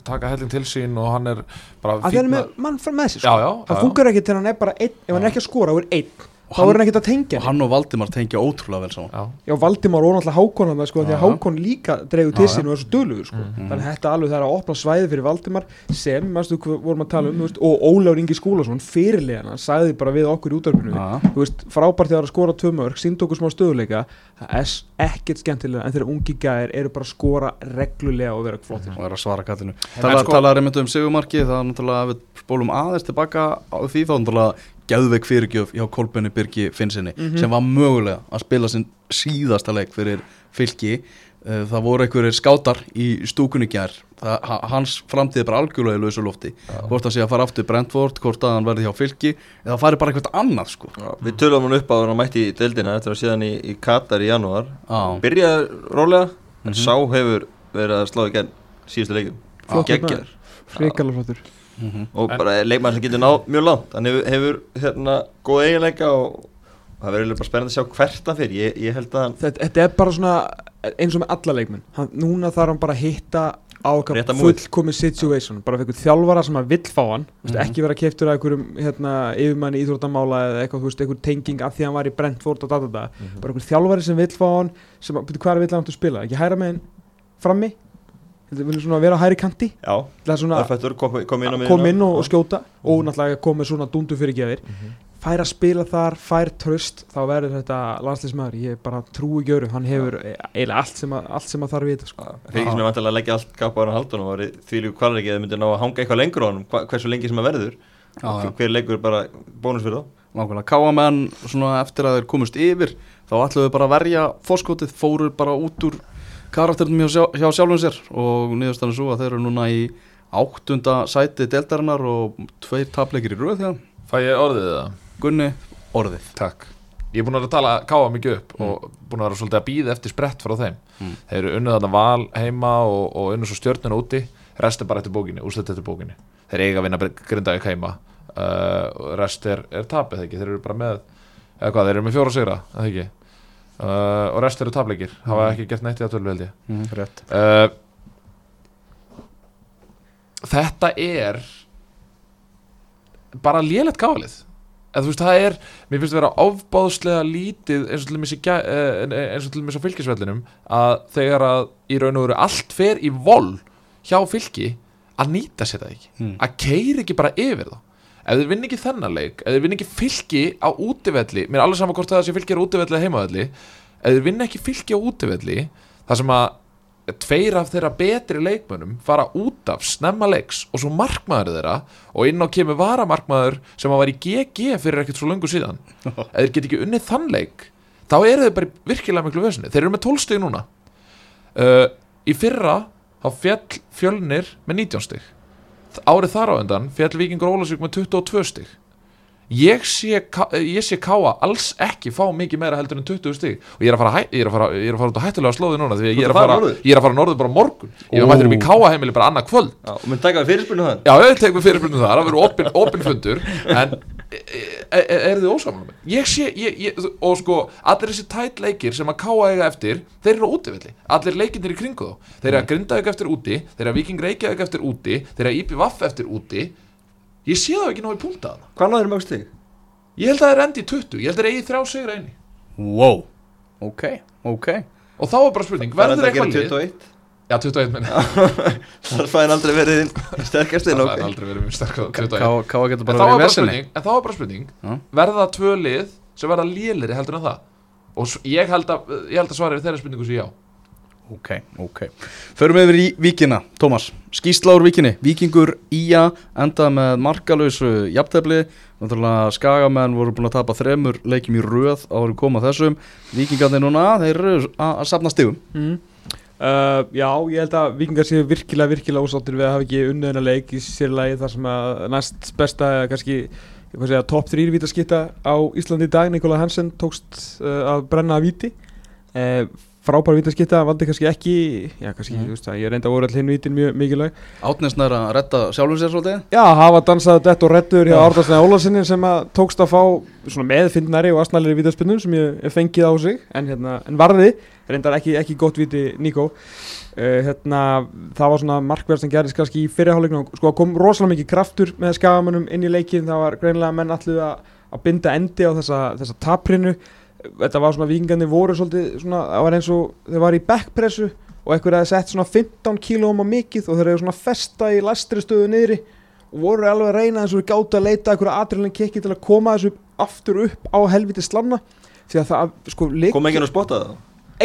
taka helling til sín og hann er bara að það er með mann fram með sér Já, sko. já, það funkar ekki til hann er bara einn ef hann er ekki að skora og er einn þá hann- er hann ekkert að tengja og hann og Valdimar tengja ótrúlega vel saman já, Já, Valdimar og náttúrulega Hákon hann, sko, því að. Hákon líka dreigur til sín og er svo dölugur, sko. Mhm. Þannig að þetta alveg það er að opna svæði fyrir Valdimar sem, hvað vorum að tala um, veist, og Ólafur Ingi Skúlason, fyrirlegana, sagði bara við okkur í veist, frábært þegar að skora tvö mörg, sínd okkur smá stöðuleika, það er ekkert skemmtilega en þegar ungi gæðir eru bara að skora reglulega og vera flottir. og er að svara kallinu En Tala, sko- um sigumarki það er náttúrulega ef við spólum aðeins tilbaka á því þá náttúrulega geðveik fyrirgjöf hjá Kolbjörni Birgi Finnsinni Mhm. sem var mögulega að spila sinn síðasta leik fyrir fylki. Eh, það voru einhverjir skátar í stúkunni gær. Það, ha- hans framtíð er bara algjörlega í lausu lofti. Hvort það sé að fara aftur Brentford hvort að hann verði hjá fylki eða fari bara eitthvað annað sko. Já, Við tölum hann upp á hann mætti í deildina eftir að síðan í, í Katar í janúar. Já. Byrjaði rólega en Mhm. sá hefur verið að slá í gegn síðustu leikum Flottur Geggjar Frikalega flottur. Mhm. og En- bara er leikmann sem getur náð mjög langt hann hefur, hefur hérna góð eiginleika og það verður bara spennandi að sjá hvert hann fyrir ég, ég held að hann Þetta, þetta er bara svona eins og með alla leikmenn. Hann, núna þarf hann bara að hitta á fullkomi situation bara fyrir þjálfara sem að vill fá hann mm Mhm. ekki vera keiftur af einhverjum hérna, yfirmanni íþróttamála eða eitthvað, veist, einhver tenging af því að hann var í Brentford og data Mhm. bara einhver þjálfari sem vill fá hann sem, að- hvað er vill hann til að spila, ekki hæra með hann frammi þetta vil svona vera á hæri kanti? Já, það er svona örfættur kom, kom inn kom inn og, og skjóta. Og Mhm. náttúrulega koma með svona dundu fyrir gefir Mhm. fær að spila þar, fær tröst þá verður þetta landslýsmaður ég bara trúi gjöru, hann hefur eiginlega allt sem að, allt sem að þarf að vita sko. Fylgir sem er vantilega að leggja allt gapa á hann haldunum og því líku kvalir ekki að þau myndir ná að hanga eitthvað lengur á hann hversu lengi sem að verður. Já, já. hver leikur er bara bónus fyrir þá? Nákvæmlega, káamenn svona eftir að þeir komust yfir þá ætluðu bara að verja fórskotið, fóru bara út úr karakternum hjá, hjá sjálfum sér. Og niðurstann er svo að þeir eru núna í áttunda sæti deltarinnar og tveir tapleikir í röð hjá fæ ég orðið það Gunni, orðið. Takk. Ég er búin að vera að tala káa mikið upp og búin að vera svolítið að býða eftir sprett frá þeim. Mm. Þeir eru unnið þarna val heima og, og unnið svo stjörnuna úti. Rest er bara eftir bókinni, úrslit eftir bókinni. Þeir eiga að vinna Grindavík heima. Uh, rest er, er tapið ekki, þeir eru bara með eða hvað, þeir eru með fjóra sigra, eða ekki uh, og rest eru tapleikir hafa ekki gert neitt í að tölvu held ég. Mm, rétt. Uh, þetta er bara lélegt gáðalið eða þú veist það er, mér finnst það vera ofbáðslega lítið eins og til eh, eins og til dæmis á fylgisvellinum að þegar að í raun og veru allt fer í vol hjá fylki að nýta sér það ekki. Mm. að keiri ekki bara yfir þá ef þeir vinna ekki þennan leik ef þeir vinna ekki fylki á útivelli mér er alveg sama hvort það sé fylki á útivelli eða heimavelli ef þeir vinna ekki fylki á útivelli þar sem að tveir af þeirra betri leikmönnum fara út af snemma leiks og svo markmaður þeirra og inn á kemur varamarkmaður sem að var í GG fyrir ekkert svo löngu síðan. Ef þeir get ekki unnið þann leik þá eru þeir bara virkilega miklu vesinni þeir eru með 12 stig núna. Uh, í fyrra þá fjall fjölnir með 19 stig árið þar á undan fjall Víkingur Ólasvík með 22 stig. Ég sé, ég sé Káa alls ekki fá mikið meira heldur en 20 stig. Og ég er að fara, hæ- ég er að fara, ég er að fara út á hættulega slóði núna því að ég er að að fara ég er að fara norður bara morgun. Ég er Ó. mættur upp í Káa heimili bara annað kvöld. Já, og mun taka við fyrirspunni þann Já, ég tek með fyrirspurnum þar, það verður opin, opin fundur En e, e, e, eru þið ósamlega með? Ég sé, ég, ég, og sko Allir þessi tætt leikir sem að káa eiga eftir Þeir eru útivilli, allir leikirnir í kringu þá. Þeir eru að grinda ekki eftir úti Þeir eru að viking reykja ekki eftir úti Þeir eru að ípi vaff eftir úti. Ég sé það ekki náðu í púlta þarna. Hvað náður mjög stig? Ég held að það er endi í 20, ég held að það er eigi þrjá sigra einni wow, ok, ok. Og þá er bara spurning, verður eitthvað lið? 21 Já, 21 minni. Það er fæðin aldrei verið þinn sterkast inn Það ok. er aldrei verið mjög sterk 21 Káa Káa getur En þá er í bara spurning, er bara spurning. Já. verða það tvö lið sem verða lélir heldur en það? Og ég held að, ég held að svara þeirra spurningu sem já. Ok, ok. Förum yfir í Víkina, Tómas. Skýsla úr Víkinni, Víkingur Ía endaði með markalausu jafntefli. Náttúrulega skagamenn voru búin að tapa þremur leikjum í röð á að koma þessum. Víkingarnir núna, þeir eru að safna stigum. Mm. Uh, Já, ég held að vikingar séu virkilega, virkilega ósáttir við að hafa ekki unnið hennar leik í sér lagi þar sem að næst besta kannski hvað segja, top 3 vítaskitta á Íslandi í dag. Nikola Hansen tókst uh, að brenna að víti. Uh, frábær vítaskitta, valdi kannski ekki já, kannski, þú veist ég reynda að voru all hinn vítin mjög mikilvæg. Átnesnær að redda sjálfum sér svolítið? Já, hafa dansað dett og reddur hjá Já. Árdarsnæði Ólarsinni sem að tókst að fá meðfindnari og asnalegri vítaspinnum sem ég fengið á sig en, hérna, en varði, reyndar ekki, ekki gott víti Níko uh, hérna, það var svona markverð sem gerðist kannski í fyrirháleiknum, sko kom rosalega mikið kraftur með skagamönnum inn í leikin, það var greinilega menn allir að, að binda endi á þessa, þessa taprinu þetta var svona vikingandi voru svolítið svona, það var eins og þeir var í backpressu og einhver hefði sett svona 15 kílóum á mikið og þeir hefði svona festa í lastri stöðu niðri og voru alveg að reyna eins og gátt að leita einhverja atriðlega kikki til að koma þessu aftur upp á helviti slanna. Því að það, sko, ligg Kom ekki að spotta það?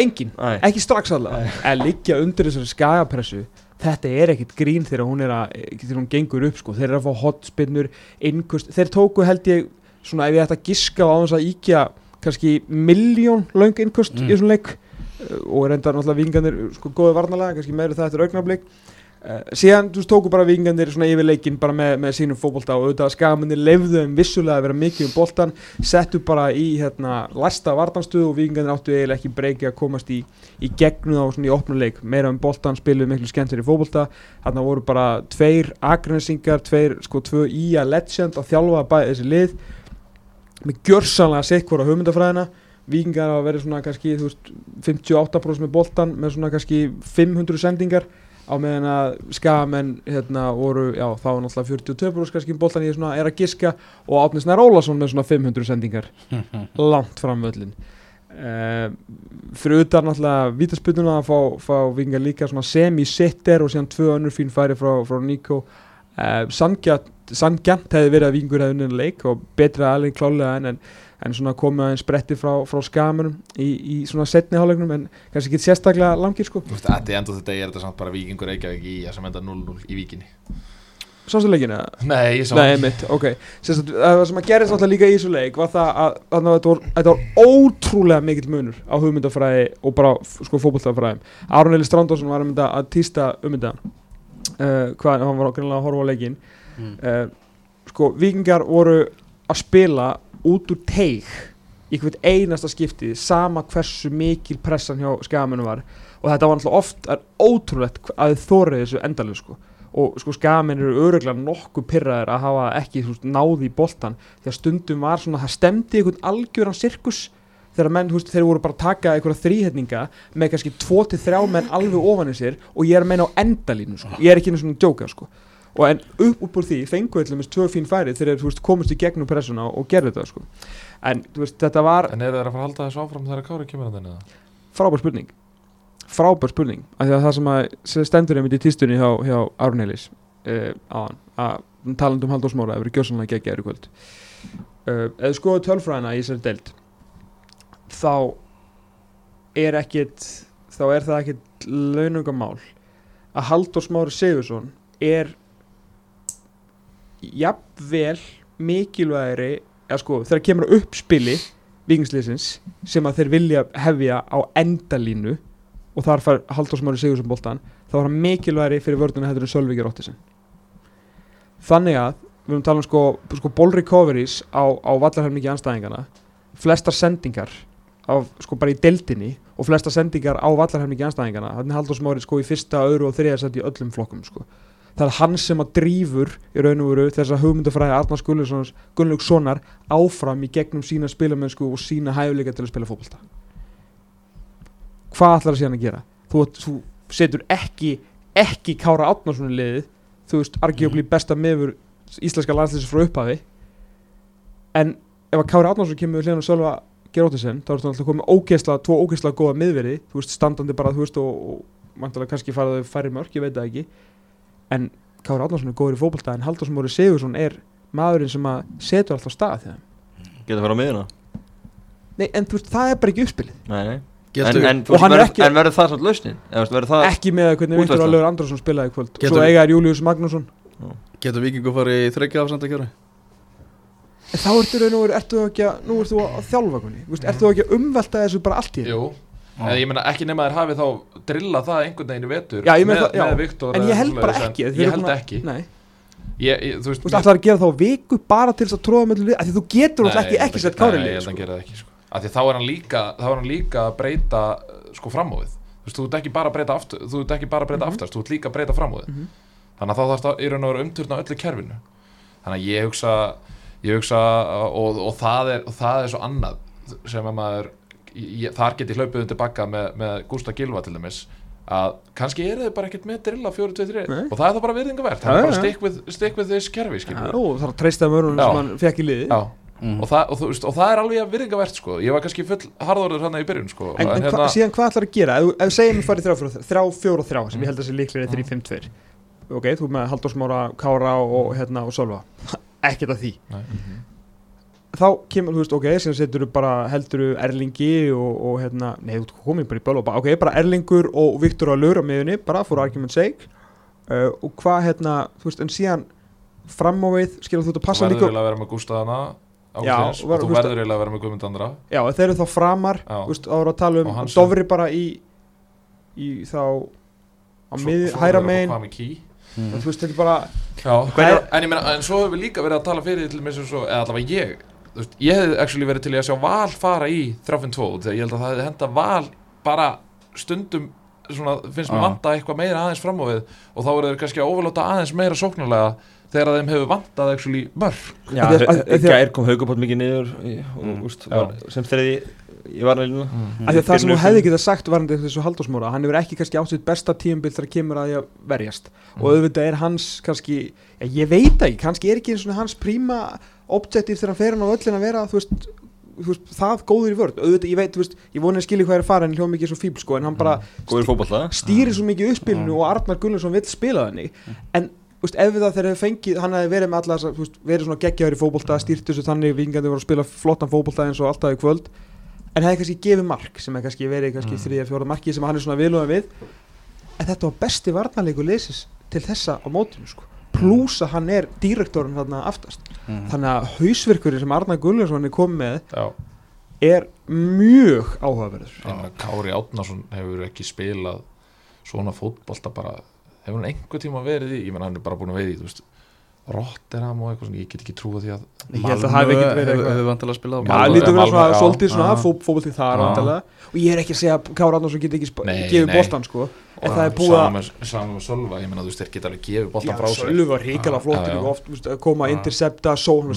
engin, Nei. ekki strax allavega. Að liggja undir þessari skagapressu þetta er ekkit grín þegar hún er að þegar hún gengur upp sko, þeir eru að fá hotspinnur innkust, þeir tóku held ég svona ef ég ætti að giska á þess að íkja kannski miljón löng innkust Mm. í þessum leik. Uh, og reyndar náttúrulega vingandir sko góði varnalega, kannski meiri það eftir augnablik. Uh, síðan þú tóku bara vingandir svona yfir leikin bara með, með sínum fótbolta og auðvitað skagaminni lefðu þeim vissulega að vera mikið um boltan settu bara í hérna læsta vartanstöðu og vikingarnir áttu eiginlega ekki breyki að komast í, í gegnu þá svona í opnuleik meira um boltan, spiluðu miklu skemmtir í fótbolta. Þarna voru bara tveir agrensingar, tveir sko tvö ía legend að þjálfa bæði þessi lið með gjörsanlega sitt hvora hugmyndafræðina. Vikingar hafa verið svona kannski veist, 58% með boltan með svona kannski 500 sendingar á meðan að skamenn hérna voru, já þá var náttúrulega 42% kannski boltan ég svona er að giska og Átni Snær Ólason með svona 500 sendingar. Langt fram völlin uh, fyrir utan náttúrulega vítasputuna að fá, fá vingar líka svona semi-sitter og síðan tvö önnur fín færi frá, frá Nico uh, sangjant, sangjant hefði verið að vingur hefði unnið leik og betra alveg klálega en, en, en svona komið aðeins spretti frá, frá skamunum í, í svona setni hálfleiknum en kannski ekki sérstaklega langir sko. Þú veist, Þetta er enda þetta er þetta samt bara Víkingur Reykjavík í að sem enda 0-0 í Víkinni. Sástu leikina? Nei, ég sá Nei, mitt, ok. Sérst, Það sem að gerist náttúrulega líka í þessu leik var það að, að þetta, var, þetta var ótrúlega mikill munur á hugmyndafræði og bara sko fótbolltafræðum Aron Eli Strandósson var um að týsta um þetta uh, hvað, hann var okkurlega að horfa á leikin Mm. uh, sko, vikingar voru að spila út úr teig í hvert einasta skipti sama hversu mikil pressan hjá skamennu var. Og þetta var náttúrulega oft er ótrúlegt að þórið þessu endalega sko. Og sko skamenn eru öruglega nokkuð pyrraðir að hafa ekki þú veist, náð í boltan því að stundum var svona, það stemdi einhvern algjöran sirkus þegar menn, þú veist, þeir voru bara að taka einhverja þrýhetninga með kannski 2-3 menn alveg ofan í sér og ég er að meina á endalínu sko. ég er ekki einu svona djóka sko. og en upp úr því fengu eitthvað tvö fín færi þegar þú veist, komist í gegnum pressuna og gerðu þetta sko. en þú veist, þetta var En eru þeir að fara að halda þessu áfram þegar Kári kemur að þenni? frábær spurning frábær spurning af því að það sem að stendur einmitt í týstunni hjá, hjá Árneilis uh, áðan að talandum Halldór Smára hefur gjössanlega geggjaður í kvöld uh, eða skoðu tölfræðina í þessari deild þá er ekkit þá er það ekkit launungamál að Halldór Smári Sigursson er jafnvel mikilvægri eða sko þegar kemur uppspili vikingsliðsins sem að þeir vilja hefja á endalínu og þar fær Halldór Smári Sigursson boltan þá var hann mikilvægri fyrir vörðuna heldur en Sölvíkir Óttisen þannig að við höfum talað um sko, sko ball recoveries á, á vallarhelmingi anstæðingana flestar sendingar af, sko bara í deildinni og flestar sendingar á vallarhelmingi anstæðingana þannig Halldór Smári sko í fyrsta, öðru og þriða sett í öllum flokkum sko. Það er hann sem að drífur í raun og veru þess að hugmyndafræði Arnars Gunnlaugssonar áfram í gegnum sína spilamennsku og sína hæfuleika til að spila fótbolta. Hvað ætlar það síðan að gera? Þú, þú setur ekki ekki Kára Átnarsson í liðið. Þú veist, arguably besta meður íslenska landslýsins frá upphafi. En ef að Kári Átnarsson kemur hljóðan að sölva Gerótisen, þá er þetta alltaf komið ógeðslega, tvo ógeðslega góða miðverði, þú veist, standandi bara, þú veist, og, og mantalega kannski faraðu færri mörk, ég veit það ekki. En Kári Átnarsson er góður í fótbolta en Halldórsson Móri Sigursson er maðurinn sem að setur alltaf stað þegar Getur að fara á miðuna Nei, en þú veist, það er bara ekki uppspilið. Nei, nei. En, en, en verður það svona lausnin? Eða veist, verður það ekki með hvernig Viktor. Alur Andrarsson spilaði í kvöld. Svo eiga er Július Magnússon. Getur vikingu farið í þryggja afsenda kjöru? En þá ertu raun og veru, ertu þú ekki að nú ertu þú að þjálfa kunni, veist, ertu þú ekki að umvelta þessu bara allt í einu? Jú, eða ég meina ekki nema þeir hafi þá drilla það einhvern veginn í vetur Já, með, það- með Viktor en ég held bara ekki Ég held búin að- ekki. Nei, ég, ég, Þú veist, þú veist, ætlar að gera þá viku bara til þess að tróða með því þú getur alltaf ekki, ekki sett Nei, Kári ég lið held að hann sko. gera það ekki sko. Af því þá er hann líka þá er hann líka að breyta sko framóðið Þú veist, þú ert ekki bara að breyta aftur þú ert ekki bara að breyta Mhm. aftast, þú ert líka að breyta framóðið Mhm. þannig að þá þarf það í raun og vera umturna öllu kerfinu. Þannig að ég hugsa ég hugsa og, og, það, er, og það er svo annað sem að maður ég, þar get ég hlaupið undir bakka með, með Gústa Gilva til dæmis að kannski eru þau bara ekkert með drilla 4-2-3 Nei. og það er það bara virðingavert það er bara with, stick with this kerfi og það er að treysta mörunum sem hann fekk í liði Já, Mm. og, það, og, veist, og það er alveg virðingavert sko. ég var kannski full harðorður hann í byrjun sko. en, en hva, síðan hvað ætlar að gera? Ef, við segjum við farið þrjá fjóra þrjá fjóra þrjá sem ég held að sé líklega er 3-5-2 ok, þú með Halldór Smára, Kára og, hérna, og Sölva ekkert að því. Nei. þá kemur, þú veist, ok, síðan setur þú bara heldur þú Erlingi og, og hérna, nei, þú komið bara í böl og bara, ok, bara Erlingur og Viktor á lögur á miðunni, bara for argument sake. Uh, og hvað, hérna, þú veist, en síðan fram á við, skilur þú þetta þú passa verður líka eiginlega að vera með Gústaðana og þú þú verður eiginlega að vera með Guðmund Andra. Já, þeir eru þá framar, þú veist, þá eru að tala um Og. Dofri bara í í þá á mið, hæra verður að megin Mm. þú veist, þetta er bara Já, en, ég meina, en svo hefur við líka verið að tala fyrir til með svo, eða allavega ég þú veist, ég hefði actually verið til að sjá val fara í 3-5-2 þegar ég held að það hefði henda val bara stundum svona, finnst mér vanta eitthvað meira aðeins fram á við og þá verður þeir kannski að overlóta aðeins meira sóknarlega þegar að þeim hefur vantað actually mörg Já, gær kom haugupátt mikið niður í- og, Mm. úst, Já. var, sem þriði í varnalínu Af því að það sem þú hefði upp- getað sagt varandi þessu Halldórsmóra, hann hefur ekki kannski átt sitt besta tíumbil þegar kemur að því að verjast. Og auðvitað er hans kannski ja, ég veit það ekki, kannski er ekki eins og hans príma objektiv þegar hann fer hann á öllin að vera þú veist, þú veist, það góður í vörð auðvitað, ég veit, þú veist, ég voni að skilja hvað er að fara en hljóð mikið svo fíbl sko, en hann bara fótballta stýrir svo mikið uppspilinu og Arnar Gunnarsson vill spila þannig. En þú veist, ef við það þegar hefur fengið hann hefði verið með alla þess að verið svona geggjaður í fótbolta stýrt þessu þannig, vingandi voru að spila flottan fótbolta eins og alltaf í kvöld en hefði kannski gefið mark sem hefði kannski verið kannski Mm. þriðja, fjóra marki sem hann er svona viðlúða við. En þetta var besti varnarleikur lesis til þessa á mótinu sko. Pluss að hann er direktorinn þarna aftast. Mm. þannig að hausverkurinn sem Arnar Gunnarsson er komið með Já, er mjög áhugaverður. Kári Átnason hefur ekki spilað svona fótbolta bara hefur hann einhver tíma verið í? Ég meina hann er bara búin að veið í þú veist Rotterdam og eitthvað svona, ég get ekki trúa því að Ég held að það hafi ekkert verið eitthvað hefur vantilega spilað á Já, Malmö- það lítur verið svona svolítið svona Já. fó- fótbolti þar Já. vantilega og ég er ekki að segja að Kára Arnarsson geti ekki gefið nei. boltan sko. En það er búið að með- Sama með Sölva, ég meina þú veist, þeir geta alveg gefið Já, boltan frá sér. Sölvi var oft veist, að koma að intercepta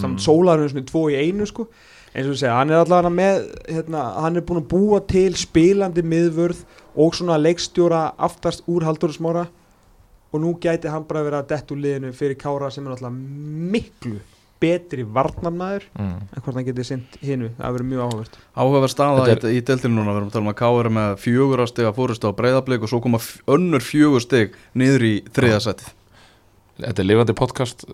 Mm. sólarinn svona tvo í einu sko. Eins og þú segja, hann er allavega með hérna, hann er búin að búa til spilandi miðvörð og svona leikstjóra aftast úr Haldur Smára og nú gæti hann bara verið að dett úr liðinu fyrir Kára sem er náttúrulega miklu betri varnarmæður mm. en hvort hann geti sint hinu, það verður mjög áhugavert. Áhugaverð staða Þetta í, deltinu núna, við erum að tala um að er með fjögur steg að fórustu á breyðablík og svo koma önnur fjögur steg niður í þriða setið. Þetta er lifandi podcast,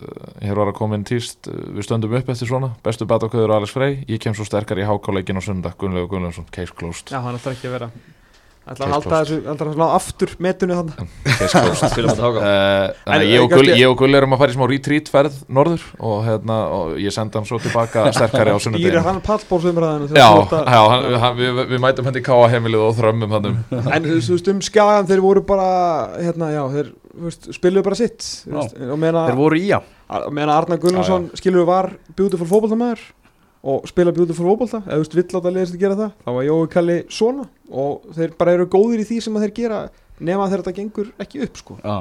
hér var að koma inn týst, við stöndum upp eftir svona, bestu batakauður Alex Frey, ég kem svo sterkar í hákáleikin á sundag, Gunnlegu Gunnlaugsson, case closed, Já, hann ætlar ekki að vera ætlar Case að halda closed. þessu, ætlar að ná aftur þannig. Spilum þetta háká Uh, En, ég, og eh, Gull, kannski- ég og Gull erum að fara í smá retreat ferð norður og, hérna, og ég senda hann svo tilbaka sterkari á Íri sunnudeginu hann pallbórsumræðinu Já, já hann, hann, við, við mætum henni í káa heimilið og þrömmum hann um. En þú veist um skagan þeir voru bara hérna, já, þeir veist, spiluðu bara sitt veist, og meðan Þeir voru í já. að meðan Arnar Gunnarsson skilur var beautiful fótboltamæður og spila beautiful fótbolta eða þú veist vill átt að leiðast að gera það þá var Jói Kalli svona og þeir bara eru góðir í því sem að þeir gera nema þegar þetta gengur ekki upp sko já.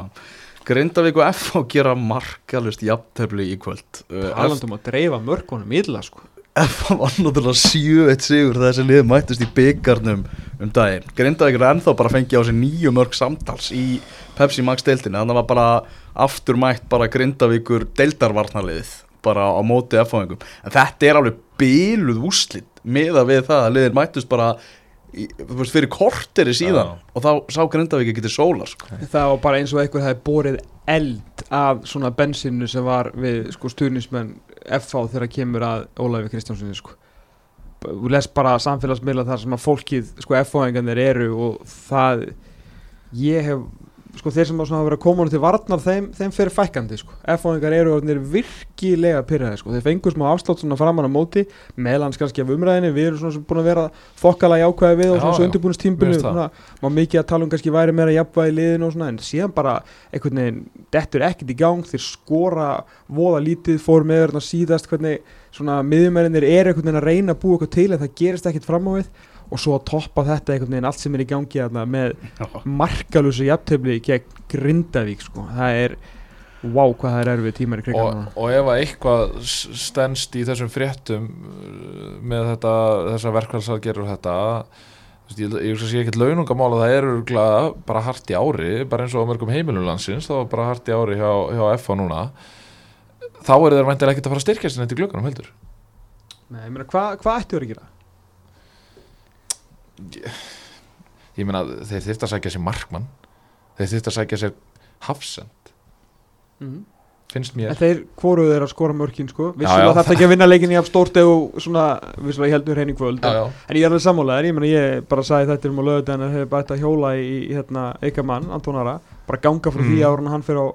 Grindavík og F.A. gera markalust jafntefli í kvöld. Uh, Talandum að dreifa mörkunum illa sko F.A. var náttúrulega 7-1 sigur þessi lið mættust í byggarnum um daginn. Grindavík er ennþá bara að fengja á sig nýju mörg samtals í Pepsi Max deildinni. Þannig var bara aftur mætt bara Grindavíkur deildarvarnaliðið bara á móti F.A.ingum. En þetta er alveg byluð úslit miða við það að liðir mættust bara í, fyrir korteri síðan Já. og þá sá Grindavík ekki til sólar sko. Það var bara eins og eitthvað hefði borið eld af svona bensinu sem var við sko stuðnismenn FH þegar kemur að Ólafi Kristjánssoni sko. Þú les bara samfélagsmiðla þar sem að fólkið sko FH-engarnir eru og það ég hef sko þeir sem hafa verið að koma til varnar þeim, þeim fyrir fækkandi sko. FH-engar eru virkilega pyrraði sko. Þeir fengur smá afslátt svona framan á móti meðlans kannski af umræðinni við erum svona búin að vera þokkala jákvæði við og svona svona má mikið að tala um kannski væri meira jafnvægi í liðinu og svona en síðan bara einhvern veginn dettur ekkert í gang þeir skora voða lítið fór með þarna síðast hvernig svona miðjumærinir er einhvern veginn að reyna að búa eitthvað til en það gerist ekkert fram á við og svo að toppa þetta einhvern veginn allt sem er í gangi þarna með markalusu jafntefli gegn Grindavík sko. Það er wow hvað það er erfið tímar í og, krigan og ef að eitthvað s- stendst í þessum fréttum uh, með þetta, þessa verkvælsaðgerur og þetta ég, ég að sé ekkert launungamála það er örugglega bara hart í ári bara eins og á mörgum heimilum landsins þá er bara hart í ári hjá, hjá FH núna. Þá eru þeir væntilega ekkert að fara að styrkja sinni til glöggunum heldur. Nei, ég meina hvað hva ættu þeir að gera? Ég meina þeir þyrft að sækja sér markmann. Þeir þyrft að sækja sér hafsend. Mm. finnst En mér þeir hvoruðu þeir að skora mörkin sko. Vissulega þetta ekki að vinna leikinni af stórt eða svona vissulega heldur henni kvöld. Já, já. En ég er alveg sammálaður, ég meina ég bara sagði þetta um á lögudaginn að hefur bara þetta hjóla í, í hérna, eitthvað mann, Antonara bara ganga frá því Mm. ára hann fyrir á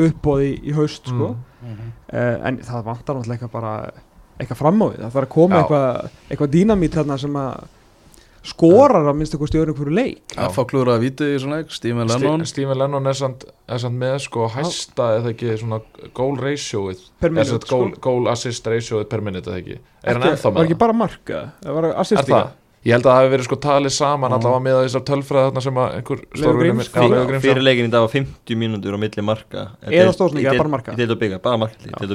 uppbóði í haust sko. Mm. uh, en það vantar náttúrulega eitthvað bara eitthvað fram á því, það þarf að koma Já. eitthvað, eitthvað dýnamít þarna sem að skorar að minnst eitthvað stjórnum fyrir leik. F.A. klúraði vítið í svona leik Steven Lennon Stephen Lennon er samt, er samt með sko hæsta eða ekki svona goal ratioið per er minút samt goal, goal assist ratioið per minute eða ekki er hann Ekki- ennþá Var með ekki það? bara marka, það var assist Er það? Ég held að það hefði verið sko talið saman Já. allavega með þessar tölfræði þarna sem að einhver stórvinur Gríms- minn- Já, Leifur Gríms, já. Fyrir leikin í dag var 50 mínútur á milli marka Eða stóðsleik, eða bara marka? Í deild og byggar, bara marka í deild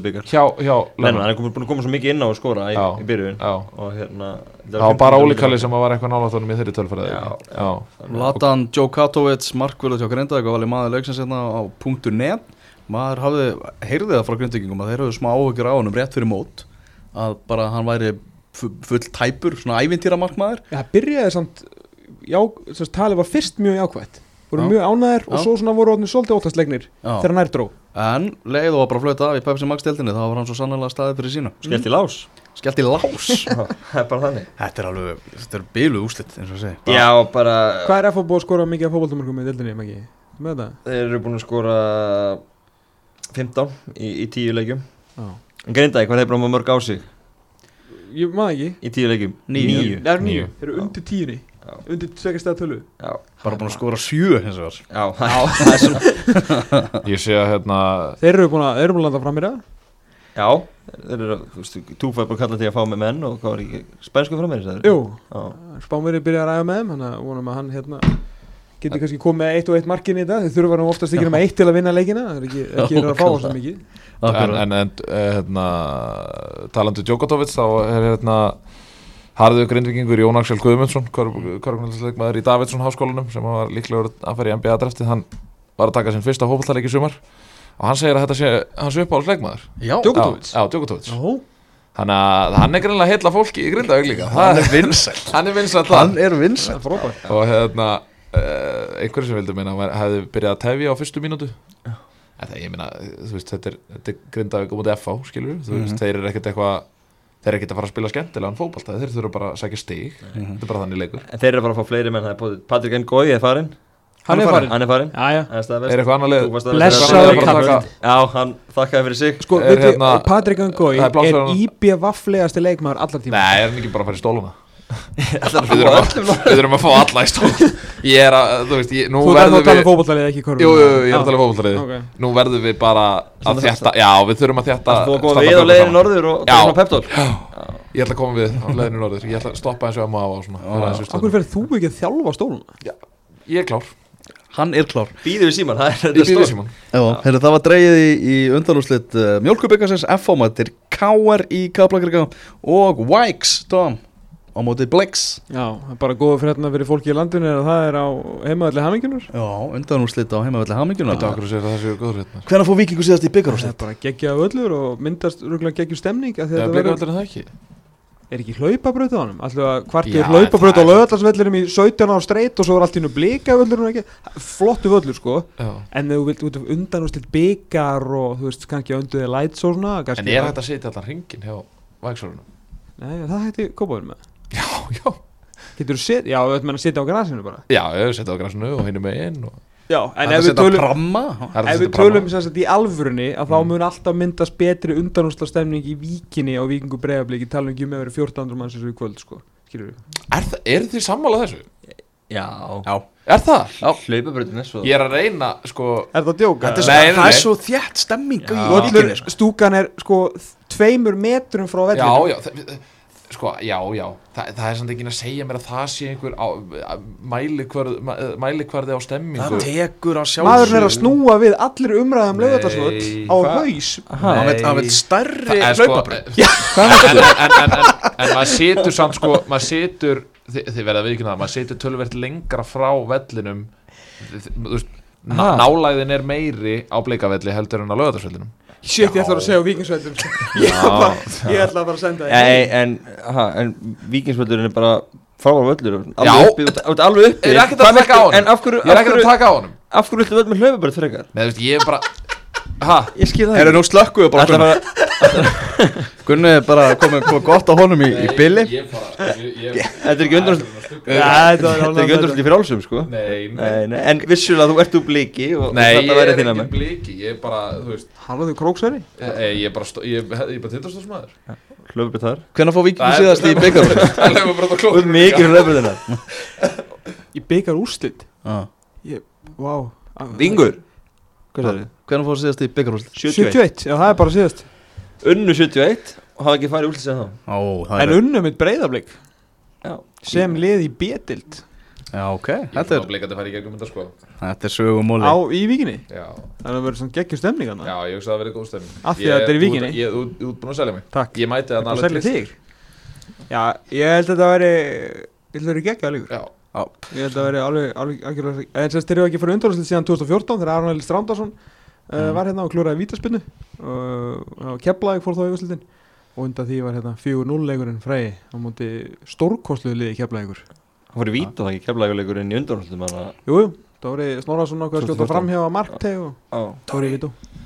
og Lennon hann er búin að koma svo mikið inn á að skora í, Já. í byrjun Já. Og hérna Það var bara ólíkalli sem að var eitthvað nálaðtónum í þeirri tölfræði Já. Já. Latan Joe Katovits markvöld hjá Grindavík og valið maður leiksins hérna á .net maður hafði, heyrði það frá grindvíkingum að þeir hafði smá áhugir á honum rétt fyrir mót að bara hann væri full tæpur, svona ævintýra markmaður Já, það byrjaði samt já, þess að talið var fyrst mjög jákvætt. Voru Já. mjög ánæðir og svo svona voru svolítið óttastlegnir Já. þegar nær dró. En leið og var bara að flöta af í Pepsi Max deildinni þá var hann svo sannlega staðið fyrir sínu. Skellt í lás. Skellt í lás. Það er bara þannig. Þetta er alveg, þetta er byluð úslit eins og ég segi. Já, bara Hvað er FH búið að skora mikið af fótboltamörkum í deildinni, Maggi? Með það? Þeir eru búin að skora 15 í, í 10 leikjum. Já. En grindaði, hvað þeir bara mörg á sig Ég maður ekki. Í 10 leikjum? Níu. Níu. Það er Níu. nýju, þeir eru undir tíunni. Undir tvekast eða tölu. Já, bara búin að skora sjö hins vegar. Já, það er svona Ég sé að hérna Þeir eru búin að, þeir eru búin að landa fram í það Já, þeir eru, þú veist, túfæð búin að kalla til að fá með menn og hvað var ekki, spænsku frá mér Jú, Já, Spámverið byrjaði að ræða með þeim Þannig að vonum að hann hérna Geti kannski komið með eitt og eitt markin í þetta? Þeir þurfa nú oftast ekki með eitt til að vinna leikina Það er ekki, ekki er að fá svo mikið. En, en, en eh, hérna, talandi um Djokotovic þá er hérna Harður grindvikingur Jón Axel Guðmundsson korfnaldsleikmaður í Davidsson háskólanum sem var líklegur að fara í NBA draftið. Hann var að taka sinn fyrsta hópallaleik í sumar. Og hann segir að þetta sé hans uppáhaldsleikmaður. Já, Djokovic? Já, já, Djokotovic Jó, Þannig að hann er greinlega heilla fólki í Grindavík líka. Hann er vinsæl Hann er vinsæll Hann það það vinsæl frábært. Og hérna uh, einhverju sem vildu meina að hefði byrjað að tefja á fyrstu mínútu það ég meina, þú veist, þetta er, þetta er Grindavík á móti FH, skilur Þú veist, Mhm. þeir eru ekkert eitthvað Þeir eru ekkert að fara að spila skemmtilegan fótbolta Þeir þurfa bara að sækja stig Mhm. Þetta er bara þannig leikur en þeir eru bara að fá fleiri menn, er Patrik N. Gói er farinn Hann er farinn Hann er farinn Jæja Það er staðfest. Er eitthvað annað Þú leið? að- Blessaður kall. Já, hann þakkaði fyrir sig Sko, Er veitu, hérna- Patrik Angói Það er hann. IBVF-legasti leikmaður allar tíma Nei, er hann ekki bara að fara í stóluna? Við þurfum að að, þurfum að fá alla í stól Ég er að, þú veist, ég, nú Þú verðum að tala um við fótbollalið ekki körfum Jú, jú, jú, ég er að tala um fótboltarið Ok. Nú verðum við bara að þjætta Já, við þurfum að þjætta Þú að koma við á leiðinu norður og Já. taka svona peptól Ég ætla að koma við á leiðinu norður. Ég ætla að stoppa eins og amma á og svona. Fara aðeins við Akkur verður þú ekki að þjálfa stóluna? Ég er klár. Hann er klár. Býðu við síman, það er þetta heyrðu, það var dreigið í, í undanúslit uh, Mjölkubikarsins FH mættir KR í Kaplakrika og Vikes, Tom á móti Blix Já, er bara góða fréttina fyrir fólki í landinu er að það er á heimaðalli hamingjunur Já, undanúslit á heimavelli Haminguna Þetta okkur sér að það séu góður hérna Hvernig fór Víkingu síðast í Það er byggarúslit? bara geggja öllur og myndast rúglega geggju stemning af því að Eða þetta bleika verður- veldur en það ekki Er ekki hlaupabraut á honum? Alltaf að kvartir Já, hlaupabraut á það er- löðallarsvellirum í 17 ára streit og svo er allt í nú blika ekki Flottu völlur sko Já. En ef þú vilt út af undan úr slitt byggar og þú veist kannski önduði lights og svona En er hægt að setja allan hringin hjá? Nei, það hætti kópaður með Já, já Getur þú set, já, veit menn að setja á grasinu bara Já, ég hef setja á grasinu og hinn með inn og... Já, en ef við setja tölum er að Ef setja við tölum sem sagt í alvörunni að þá Mm. mun alltaf myndast betri undanúsla stemning í víkinni á vikingu breiðabliki tala um ekki með verið 1400 manns eins og í kvöld sko, skilur við Er, það, er þið sammála þessu? Já, Já Er það? svo Ég er að reyna, sko Er það að djóka? Þetta er, Nei, svo, nei, það nei. er svo þjætt stemming í Já. Víkinni sko. stúkan er sko tveimur metrum frá Já, vellinu já, það, sko, já, já. Þa, Það er samt ekki að segja mér að það sé einhver á, mælikvarð, ma- mælikvarði á stemmingu. Það tekur að sjálfsögðu Maðurinn er að snúa við allir umræðum Nei, lögatarsvöld á haus. Hann veit stærri Það er sko- hlaupabraut. en, en, en, en, en, en maður situr samt sko maður situr, þið, þið verða að viðkynna það maður situr tölvert lengra frá vellinum. Þið- þið- þú veist ná, Ha? nálægðin er meiri á bleikavelli heldur en á lögatarsvellinum Shit, ég ætla að segja á vikingsvöldum Ég ætla bara- ég ætla bara að senda Nei, en, ha, en vikingsvöldurinn er bara frábær völlur Já. Alveg uppi, er. En af hverju, er af hverju, viltu völd með hlaupabraut frekar? Nei, þú veist, ég er bara ha, Ég skil það Er það nú slökkuðu bara Gunni? bara, Gunni er bara komið kom gott á honum í, í billi ég bara ég, ég, þetta er ekki þetta Þetta er ekki undanúrslit í frálsum, sko. Nei, nei. Nei, nei, en vissulega þú ert úr bliki og Nei, ég þetta væri er þín að ekki menn bliki, ég er bara, þú veist Halaðu króksæri Ég, ég er bara, ég, ég er bara tindastóðsmaður. Hlaupabraut þar. Hvernig fór Víkingu síðast í byggarúslit? Það er bara Þú klók Hvernig fór síðast í byggarúslit? 71 71, já það er bara síðast. Unnu 71 og hafa ekki farið úrslit sem þá. Ó, það En er unnum mitt breyðablík Já. Sem lið í B-dild Já, ok, Ég þetta er blikandi að fara í gegnum þetta sko. Þetta er sögumóli á í vikinni Já, Það er verið svona geggjur stemning hann já, ég hugsa að það verið góð stefning Af því að þetta er í Víkinni. Ég er út- út búin að selja mig. Takk. Ég mæti það Það selja þig. Já, ég held að þetta væri Ég að það væri geggja líkur Já, Ég held að það væri alveg, alveg, En þess að þeir eru ekki fyrir undanúrslit síðan 2014 þegar Aron Elís Strándarsson uh, var hérna og klúraði vítaspinnu og Keflavík fór þá í úrslitin. Og undan því var hérna 4-0 leikurinn Frey á móti stórkostluðu liði Keflavíkur. Það fór í vít og það ekki keflaguleikur inn í undanúrslitum Þannig að Jú, jú, það voru Snorarsson ákveð að skjóta 2014. framhjá að Markteg og það voru vitó Já,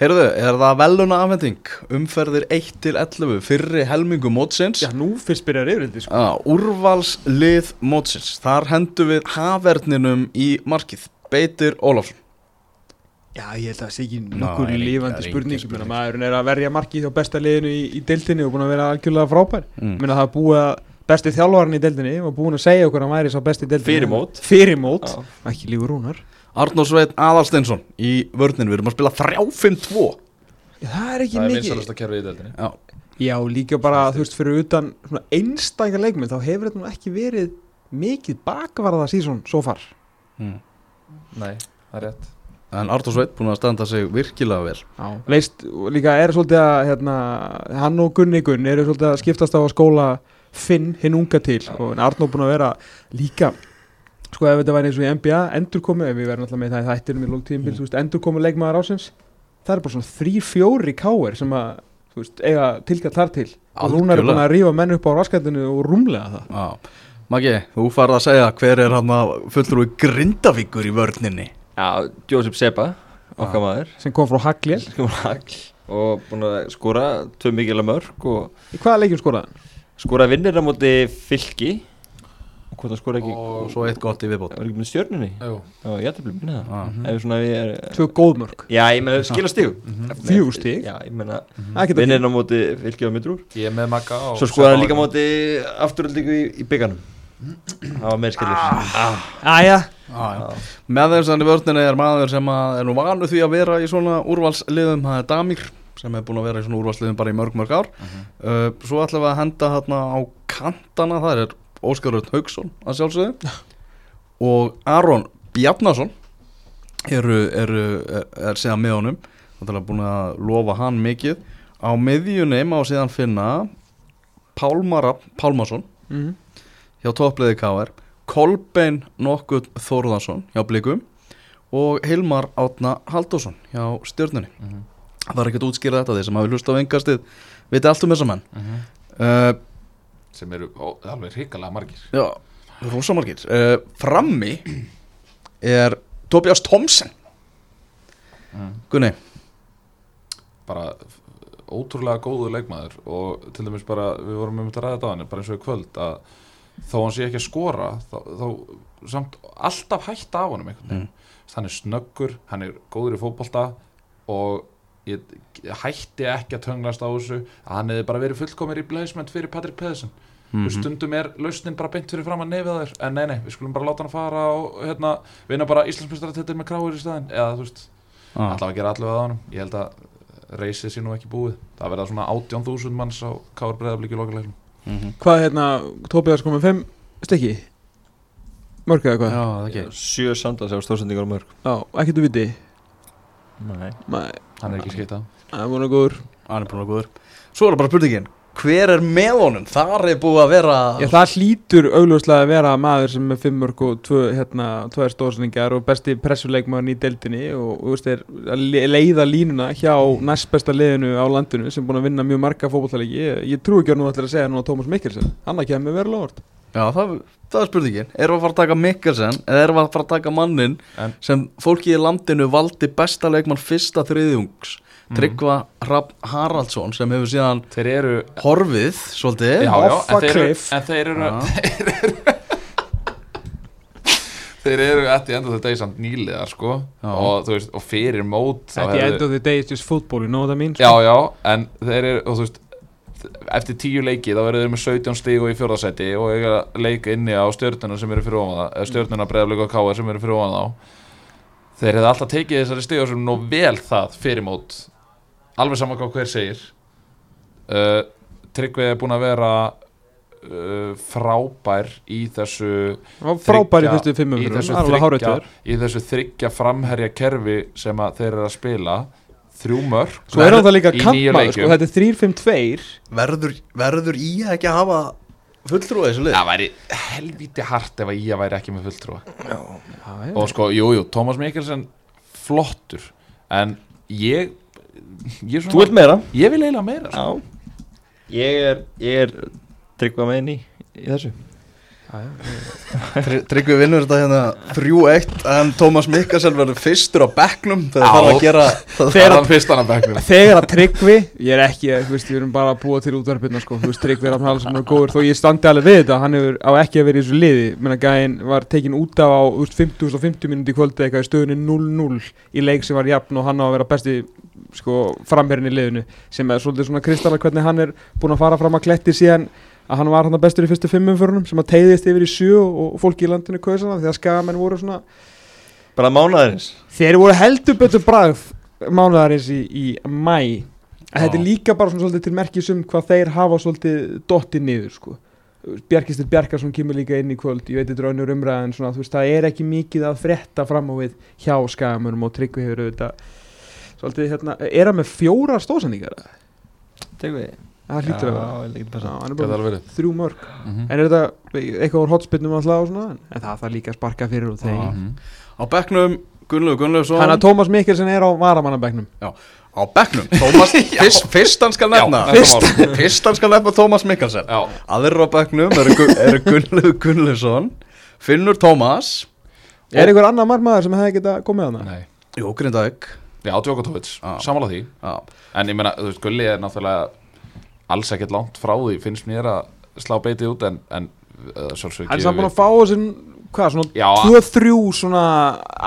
heyrðu, er það veluna afhending umferðir 1 til 11 fyrri helmingu mótsins. Já, nú fyrst byrjar yfirildi sko. ah, Úrvalslið mótsins. Þar hendu við haverninum í markið. Beitir Ólafsson Já, ég held að það sé ekki Ná, nokkur er engin- lífandi er spurning. Spurning. Menna, maðurinn er að verja markið hjá besta liðinu í, í deildinni og búin að vera algjörlega frábær. Mm. Menna, það er búið að besti þjálfarinn í deildinni og búin að segja okkur að hann væri sá besti í deildinni. Fyrir mót. fyrir mót, Já. ekki lífur rúnar Arnór Sveit Aðalsteinsson í vörninu, við erum að spila 3-5-2 það er ekki Það er mikið. vinsalasta kerfið í deildinni. Já, já, líka bara, þú veist, fyrir utan svona einstækja leikmið, þá hefur þetta nú ekki verið mikið bakvarða sísón svo far. Mm. Nei, það er rétt. En Arnór Sveit búin að standa sig virkilega vel. Já. leist, líka er svolítið að hérna, hann og Gunni Gunn eru svolítið að skiptast á að skóla Finn hinn unga til. Og Arnó búin að vera líka sko ef þetta væri eins og í NBA endurkomu, ef við verðum alltaf með það í þættinum í lóktíðinbíl, Mm. endurkomu leikmaður ásins það er bara svona þrý fjóri káir sem að, þú veist, eiga tilkall þar til. Og Rúnar er búin að rífa menn upp á raskættinu og rúmlega það. Já, Maggi, þú farð að segja hver er hann að fullur úr grindavíkur í vörninni? Já, Josep Seba, okkar maður. Sem kom frá Haglél. Sem var hagl og búin að skora tvö mikilvæg mörg og í hvaða leikjum skoraði hann? skora vinnir á móti fylki og hvort það skora ekki og svo eitt gott í viðbót. Var ekki með stjörnunni. Já, ég ætla að bli minna það við er tvö góðmörk Já, ég meina skila stíg Fjögur stig? Já, ég meina Það geta vinnir á móti fylki og mitrúr. Ég er með Magga og Svo hann líka móti afturöldingu í, í bygganum Það var meir skilur. Ah. Æja, Já, já. Með þess að í vörninni er maður sem að er nú vanu því að vera í svona úrvalsliðum, það er Damir sem er búin að vera í svona úrvalsliðum bara í mörg mörg ár. Uh, Svo ætlum við að henda hérna á kantana, það er Óskar Rödd Haugsson að sjálfsögðu og Aron Bjarnason eru, eru, er, er síðan með honum Það er búin að lofa hann mikið Á miðjunni má síðan finna Pálmara Pálmason mm. hjá toppliði KR Kolbein Nokkuð Þórðarsson hjá Blikum og Hilmar Átna Halldórsson hjá Stjörnunni Mhm. það er ekkert að útskýra þetta þeir sem hafi hlust á engastið viti allt um þessa menn Mhm. uh, Sem eru ó, alveg hrikalega margir. Já, rosamargir uh, frammi er Tobias Thomsen. Gunni, Bara ótrúlega góðu leikmaður Og til dæmis bara, við vorum ræða þetta á hann Bara eins og í kvöld að Þó hann sé ekki að skora Þá, þá samt alltaf hætta af honum einhvern veginn. Hann er snöggur, hann er góður í fótbolta Og ég, hætti ekki að tönglast á þessu Að hann hefði bara verið fullkomir í replacement fyrir Patrick Pedersen Mhm. mm stundum er lausnin bara beint fyrir fram að nefið þér en nei nei, við skulum bara láta hann fara og hérna, vinna bara Íslandsmyndstaratitil með kráir í staðin eða þú veist, ah. allavega að gera allavega að honum ég held að reysið sé nú ekki búið það verða svona 18.000 manns á Káur Breiðablík í lokalegnum mm -hmm. Hvað hérna, Tobias kom með 5 stykki? Mörg eða hvað? já, Nei. Nei, hann er ekki skita það er búin að góður. Hann er búin að góður. Svo er það bara spurningin, hver er með honum þar er búið að vera Já, það hlýtur augljóslega að vera maður sem er 5 mörg og 2 hérna, tvær stórsendingar og besti pressuleikmaður í deildinni og þú veist, er að le- leiða línuna hjá næst besta liðinu á landinu sem er búin að vinna mjög marga fótballtæleiki ég, ég trú ekki að nú ætla að segja núna Tómas Mikkelsen. Hann að kemur verið lofart Já, það, það er spurningin Erum við að fara að taka Mikkelsen eða erum við að fara að taka mannin En- sem fólki í landinu valdi besta leikmann fyrsta þriðjungs Mhm. Tryggva Rapp Haraldsson sem hefur síðan þeir eru horfið svolítið já, já, Offa en, þeir eru, þeir eru þeir eru eftir enda þetta í samt nýliðar sko Já. og þú veist, og fyrir mót At the end of the day it's just football, you know what I mean? Já, já, en þeir eru, og þú veist eftir tíu leiki þá eru þeir með 17 stíg og í fjórðasetti og eiga leik inni á stjörnuna sem eru fyrir ofan það eða stjörnuna breyðafleika og káar sem eru fyrir ofan þá. Þeir hefðu alltaf tekið þessari stíg og nú vel það fyrir mót. Alveg saman hvað hver segir. Uh, Tryggvi er búin að vera uh, frábær í þessu frábær fimmum í þessu þriggja, í þessu þryggja framherja kerfi sem þeir eru að spila þrjú mörg Svo er það líka í nýju kantmaður, sko, þetta er 3-5-2 verður, verður í að ekki að hafa fulltrúið þessu lið? Það væri helvíti hart ef að ég væri ekki með fulltrúa. Já, Og sko, jú, jú, Tómas Mikkelsen flottur En ég Ég, Þú svona, meira? ég vil eiginlega meira sko. Já. Ég er, er tryggva með henni í þessu Tryggvi vinnur þetta hérna 3-1 en Tómas Mikkelsen verður fyrstur á bekknum þegar það var að gera Það er hann fyrst hann að bekknum. Þegar að tryggvi, ég er ekki, þú veist, við erum bara að búa til útvarpirna, sko, þú veist, tryggvi er að hala sem er góður, þó ég standi alveg við þetta, hann hefur á ekki að vera í þessu liði, menna gæinn var tekin út af á, þú veist, 50 og 50 minúti kvöldi eitthvað í stöðunni 0-0 í leik sem var jafn og hann á að vera besti, sko, framherrin í liðinu, sem er svolítið svona kristallar hvernig hann er búin að fara fram að kletti síðan að hann var hann bestur í fyrstu fimmum förunum sem að teiðist yfir í sjö og, fólki í landinu kausana því að skagamenn voru svona Bara mánaðarins? Þeir voru heldur betur bragð mánuðarins í, í mæ en þetta er líka bara svona svolítið til merkis um hvað þeir hafa svolítið dottið niður sko. Bjarkistur Bjarkarsson kemur líka inn í kvöld. Ég veit þetta er önnur umræð en svona þú veist það er ekki mikið að frétta fram á við hjá skagamönum og tryggvi hefur auðvitað svolítið hérna, er hann með fjóra stóðsendingar? Við Það hlýtur að vera. hann er bara þrjú mörg Mhm. En er þetta eitthvað úr hotspinnum alltaf og svona? En það þarf líka að sparka fyrir og þeir Já. Mhm. Á bekknum Gunnlegu Gunnlaugsson. Þannig að Tómas Mikkelsen er á varamannabæknum Á bekknum Tómas fyrst, fyrst hann skal nefna Já, næsta mál. Fyrst hann skal nefna Tómas Mikkelsen. Aðrir á bekknum eru, eru Gunnlegu Gunnlaugsson Finnur Tómas Er einhver annar margmaður sem hefði getað komið að það? nei. Jó, Grindavík. Já, Djokotovic, samála því. Já, En ég meina, þú veist, Gulli er náttúrulega alls ekkert langt frá því finnst mér að slá beitið út en, en uh, sjálfsög Hann er samt búin að fá þessin, hvað, svona Já, 2-3 svona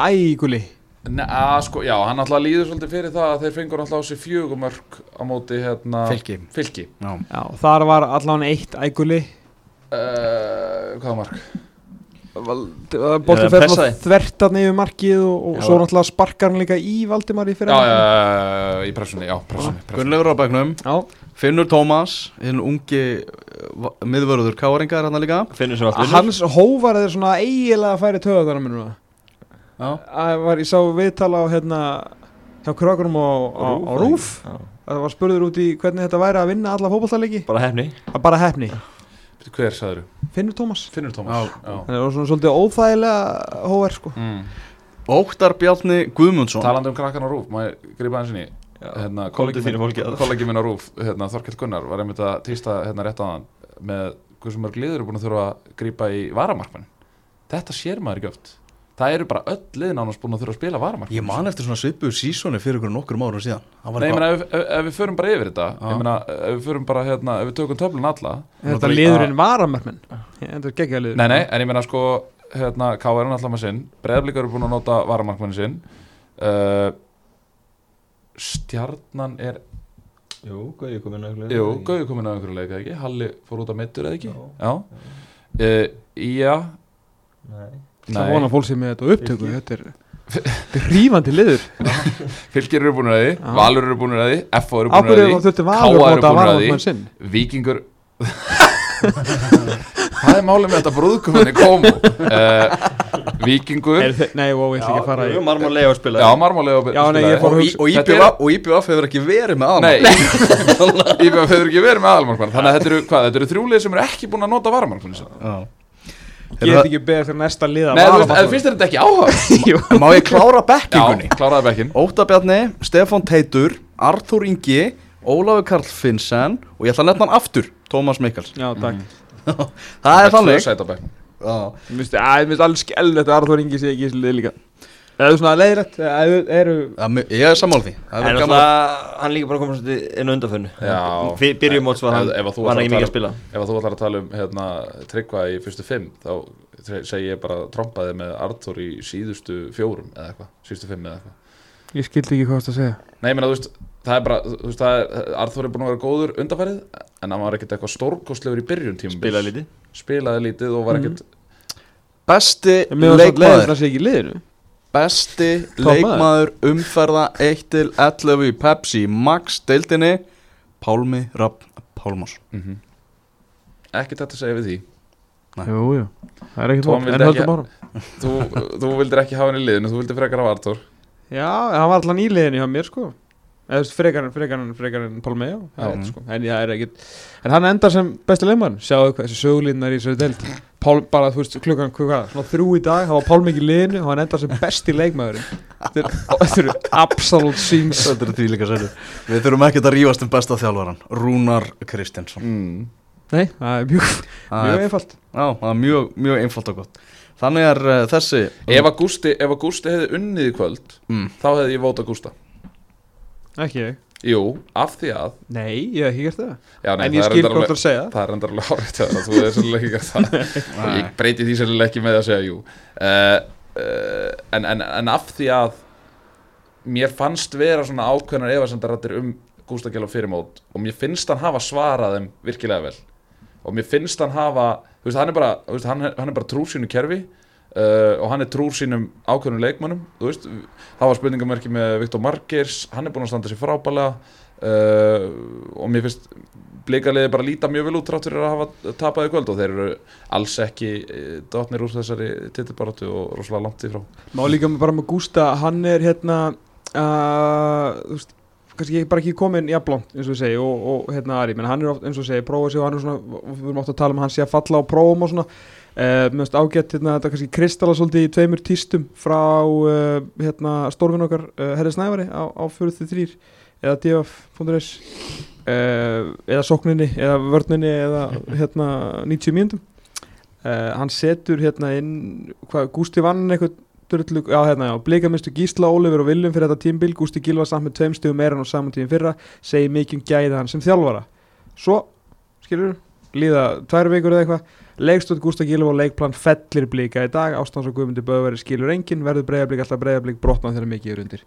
æguli Neða, sko, já, hann alltaf líður svolítið fyrir það að þeir fengur alltaf á sig fjögumörk á móti hérna Fylki. Fylki. Já, Já, þar var allan eitt æguli uh, Hvaða mark? Bólti Eða fer þvertan yfir markið og, og svo náttúrulega sparkar hann líka í Valdimar í Já, fyrir já, já, í pressunni, já, pressunni, pressunni. Gunnlaugur á bekknum. Já. Finnur Tómas Hinn ungi uh, miðvörður Káringa er hann líka. Finnur sem allt vinnur Hans hóvar er svona eiginlega að færi töðaðar mér núna. Já. Það var, ég sá viðtala á hérna hjá krökkunum á, á, á Rúf. Það var spurður út í hvernig þetta væri að vinna alla fótballtaleiki Bara hefni Bara hefni Hver sagður? Finnur Tómas. Finnur Tómas Já, Það er svona svolítið óþægilega hóver sko. Mm. Óttar Bjarni Guðmundsson. Talandi um krakkan á Rúf, má ég grípa hans inn í? Hérna, kollegi minn, á Rúf hérna, Þorkell Gunnar var einmitt að týsta hérna rétt á hann með hversu mörg liður eru búin að þurfa að grípa í varamarkmann. Þetta sér maður ekki oft það eru bara öll liðin ánast búin að þurfa að spila varamarkmann Ég man eftir svona svipuðu sísoni fyrir ykkur nokkur árum síðan. Það var Nei, meina, ef, ef, ef við förum bara yfir þetta ég meina, ef við förum bara, hérna, ef við tökum töflun alla. Þetta Náttúrulega- liðurinn varamarkmenn Þetta er geggja liður. Nei, nei, en ég meina sko hérna, K.R. er alltaf með sinn Breiðblík eru búin að nota varamarkmannin sinn. Uh, Stjarnan er Jú, Gauði komin að Jú, Gauði komin að einhverju leika ekki? Halli fór út að meittur eða ekki? Já. Já, uh, Ía Nei Það vona fólk sem með þetta upptöku Þetta er þetta er rífandi liður. Fylgir eru búin að því, Já. Valur eru búin að því F.O. eru búin að því valur eru að búnir að því. Víkingur Hvað er málið með þetta brúðkumunni komu? Uh, Víkingur Er þe- Nei, ó, ég ætla ekki að fara í Marmar Leo spila Já, marmálega Já, nei, ég fór Og, að og, Þetta IBF, og IBF hefur ekki verið með Nei, IBF hefur ekki verið með aðalmarkmann. Þannig að þetta eru, hvað, þetta eru þrjúlið sem eru ekki búin að nota varamarkmann sinn. Get ekki beðið fyrir næsta liða Nei, þú veist, eða finnst þér þetta ekki áhuga? Má ég klára bekkingunni? Já, kláraði bekkin Óttar Bjarni, Stefán Teitur Arþór Ingi, Ólafur Karl Finnsen og ég ætla að nefna hann aftur Tómas Mikkels Já, takk Það er þannig Sæt á bekkin Já. Mér finnst alveg skellilegt að Arþór Ingi sé ekki í þessu liði líka Eða þú svona leiðrætt Ég er sammála því. Það En er hann líka bara komið svolítið inn á undanfönnu Já. Byrjum móts var hann, ekki mikið að spila. Ef að þú ætlar að tala um hérna, tryggva í fyrstu fimm þá segi ég bara trompaði með Arthur í síðustu fjórum eða eitthvað, síðustu fimm eða eitthvað. Ég skildi ekki hvað það að segja. Nei, ég meina, þú veist, það er bara, veist, það er, Arthur er búin að vera góður undanfærið en hann var ekkert eitthvað stórkostlegur í byrjun tímum Spilaði lítið. Spilaði lítið og var ekkert Besti leiðrætt leikmaður í liðinu Besti leikmaður umferða 1 til 11 í Pepsi Max deildinni Pálmi Rapp Pálmás mm Ekkert þetta að segja við því. Nei. Jú, jú. Það er ekkert vildi En höldum árum Þú, þú vildir ekki hafa hann í liðinu, þú vildir frekar hafa Arthur. Já, hann var alltaf nýliðin hjá mér sko. Eða þú veist, frekar en, frekar en, frekar en Pálmi Já, það er Já. rétt, sko. En það er ekkert En hann endar sem besti leikmaður. Sjáðu hvað þessi sögulínar í þessu deild Pál, bara þú veist, klukkan hvað, svona þrjú í dag Það var Pálmi ekki í liðinu og hann endar sem besti leikmaður Þetta er- eru absolute scenes. Þetta er því líka særi Við þurfum ekkert að rífast um besta þjálfaran Rúnar Kristjánsson mm. Nei, það er mjög, mjög er, einfalt. Já, það er mjög, mjög einfalt og gott. Þannig er uh, þessi ef að Gústi hefði unnið í kvöld mm. þá hefði ég vóta Gústa. Ekki ég Jú, af því að Nei, ég hef ekki gert það. Já, nei, En ég skil alveg- þú að segja. Það er enda alveg hárið að þú er svolítið ekki gert það. Ég breyti því svolítið ekki með að segja jú. Uh, uh, en, en, en af því að mér fannst vera svona ákveðnar efasendarættir um Gústa Gjálf fyrirmót og mér finnst hann hafa svarað þeim virkilega vel. Og mér finnst hann hafa þú veist, hann er bara, veist, hann, hann er bara trúr sínu kerfi uh, og hann er trúr sínum ákveðnum veist, það var spurningamerki með Viktor Margers, hann er búin að standa sér frábælega uh, og mér finnst blíkaliði bara líta mjög vel út trátt fyrir að hafa tapað í kvöld og þeir eru alls ekki uh, dotnir úr þessari titilbaratu og rosalega langt í frá. Má líka bara með Gústa, hann er hérna uh, þú veist, kannski ekki- bara ekki komin jafnblant eins og ég segi og, og hérna Ari, menn hann er oft eins og ég segi, prófa sig og hann er svona, við erum oft að tala um hann sé að falla á prófum og svona uh, mér finnst ágætt hérna, þetta kannski kristalla svolítið í tveimur tístum frá uh, hérna stórfinn okkar uh, Herri Snævari á, á 43 eða df.is eða sókninni eða vörninni eða hérna 90 mínútum. Uh, hann setur hérna inn hvað, Gústi vann eitthvað Sturlu, já, hérna, já, blíkamistu Gísla, Ólifur og Viljum fyrir þetta tímbil, Gústi Gilva samt með tveim stöðum meira en á saman tímum fyrra, segi mikið um gæði hann sem þjálfara. Svo, skilur, líða tvær vikur eða eitthvað, leikstótt Gústa Gilva og leikplan fellir blíka í dag, ástans og guðmundi böðveri skilur enginn, verður breyðablík alltaf breyðablík brotnað þegar mikið er undir.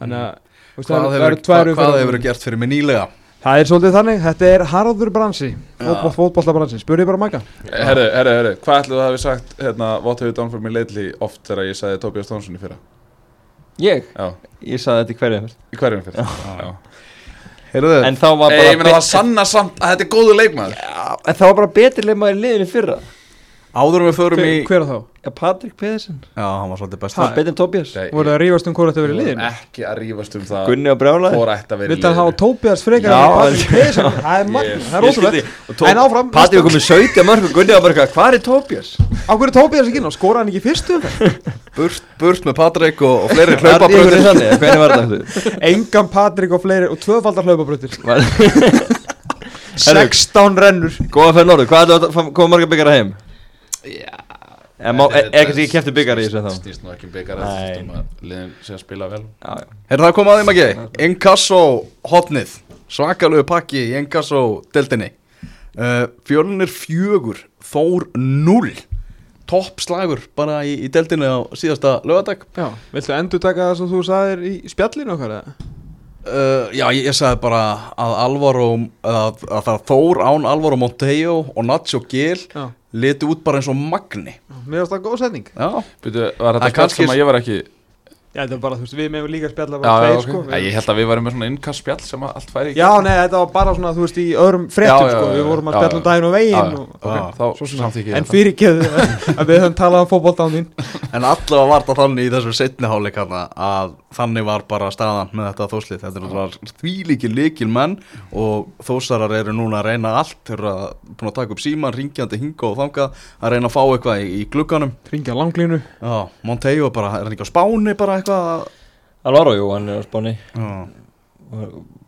Þannig að, þú veist, Hvað það hefur, hefur gert fyrir mig nýlega? Það er svolítið þannig, þetta er harður bransi, Já. fótbollabransi, spurði bara Magga. Herru, herru, herru, hvað ætlaðu að hafi sagt hérna, what have you done for me lately? Oft þegar ég sagði Tobias Thompson í fyrra. Ég? Já, Ég saði þetta í hverju eftir í hverjum fyrra Já. Heyrðu, En þá var Ei, bara Ég meina það sanna samt að þetta er góðu leikmaður. Já, En þá var bara betri leikmaður í liðinu í fyrra áður en við förum Hver, í hver á þá? Já, Patrik Pedersen. Já, hann var svolítið best er betri en Tobias. Voru það að rífast um hvort þetta verið Við vorum ekki að rífast um það Gunni og Brjálaði Hvor ætti að vera í Viltu hann hafa liðinu. Tóbias frekar Já, en Patrik en- Pedersen? Það er Yes. það er ótrúlegt En áfram, Patrik var komið 17 mörg og Gunni var bara eitthvað Hvað er Tobias? á hverju Tóbias ekki inn og skora hann ekki fyrstu burt, burt með Patrik og, og fleiri þetta þetta? Engan Patrik og fleiri og tvöfaldar hlaupabröttir Var- 16 rennur Góða fyrir Norður, hvað er að Er er ekki kefti byggar í þessu þá? Snýst nú ekki byggar Nei. Það um að liðin sé að spila vel. Heyrðu það komað þeim ekki? Inkasso hotnið. Svakalögu pakki í Inkasso deltinni uh, Fjölnir fjögur Þór null Topp slagur bara í, í deltinni á síðasta lögadag Já, viltu endur taka það sem þú sagðir í spjallinu okkar eða? uh, Já, ég, ég sagði bara að Alvaro að, að það Þór án Alvaro Monteo og Nacho Gil. Já, liti út bara eins og magni. Mér varst það góð setning. Já, Býtu, var Það þetta er kannski- sem að ég var ekki Já, þetta var bara, þú veist, við meðum líka spjalla Já, bara já, tveir, sko Æ, Ég held að við varum með svona innkast spjall sem að allt færi í Já, nei, þetta var bara svona, þú veist, í öðrum fréttum, Já, já, sko já, Við vorum að já, spjalla um já. daginn og Já, veginn já, og, Já. þá Svo samþykki ég En fyrir ekki að við höfum talað um fótboltán þín. En allavega var það þannig í þessu setni hálfleik hana að þannig var bara staðan með þetta þóslið. Þetta er náttúrulega þvílíki líkil menn og þósarar eru núna að reyna allt, þeir eru að, að að að eitthvað er hann að- Alvaro, jú, hann er á spáni.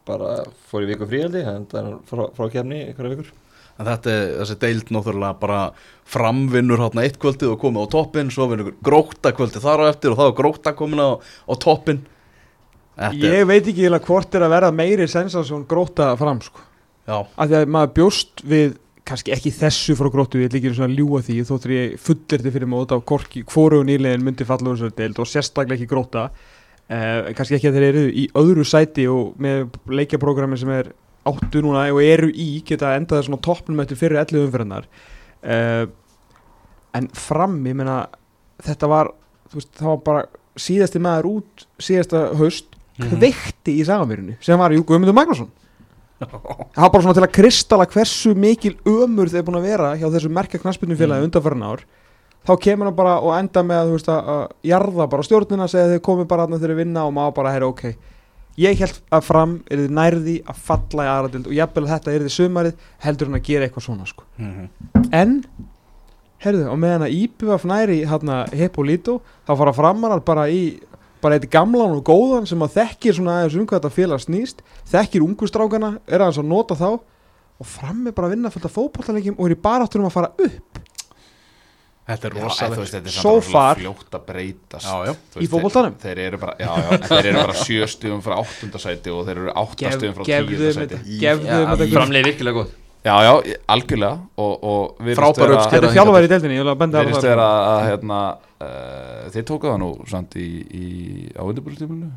Bara fór í viku fríhaldi hann er frá, frá kefni ykkur vikur. En þetta er þessi deild náttúrulega bara framvinnur hérna eitt kvöldið og komið á toppin, svo vinnur gróta kvöldið þar á eftir og þá er gróta komin á, á toppin. Þetta er, Ég veit ekki eiginlega hvort er að verða meiri sensasjón gróta fram, sko. Já, Af því að maður bjóst við kannski ekki þessu frá gróttu, ég ætla ekki svona ljúa því þó þegar ég fullirti fyrir mót á korki hvorugun ílegin myndi falla úr þessari deild og sérstaklega ekki gróta uh, kannski ekki að þeir eru í öðru sæti og með leikjaprógrami sem er áttu núna og eru í geta endað svona toppnum eftir fyrir 11 umferðarnar uh, en fram, ég meina þetta var, þú veist, það var bara síðasti maður út síðasta haust kveikti í sagamýrunni sem var Jú Guðmundur Magnússon það var bara svona til að kristalla hversu mikil ömur þeir búin að vera hjá þessu merkja knaspinu félagi Mm. undanfæran ár þá kemur hann bara og enda með að, veist, að, að jarða bara stjórnina segja þeir komið bara að þeir vinna og maður bara heyra ok ég held að fram er þið nærði að falla í aðradild og jafnvel að þetta er þið sumarið heldur hann að gera eitthvað svona sko. Mhm. en herðu, og meðan að IPVF næri hérna Hippolito þá fara framarar bara í bara eitt gamlan og góðan sem að þekkir svona aðeins um hvað þetta félag snýst þekkir ungustrákana, er aðeins að nota þá og fram er bara að vinna fullt af fótballalegjum og er í baráttunum að fara upp Þetta er veist, er So rosalega far. fljótt að breytast Já, já. Þú Í veist, fótboltanum? þeir, þeir eru bara, já, já, en þeir eru bara sjö stugum frá áttundasæti og þeir eru átta stugum frá tíundasæti gefðu þeim þetta. Framlega virkilega góð Já, já, algjörlega. Og, og Frábær vera- uppsker. þetta er þjálfæri í deildinni, ég vil að benda það. hérna, uh, þeir tóka það nú samt í, í á undirbúrstífunu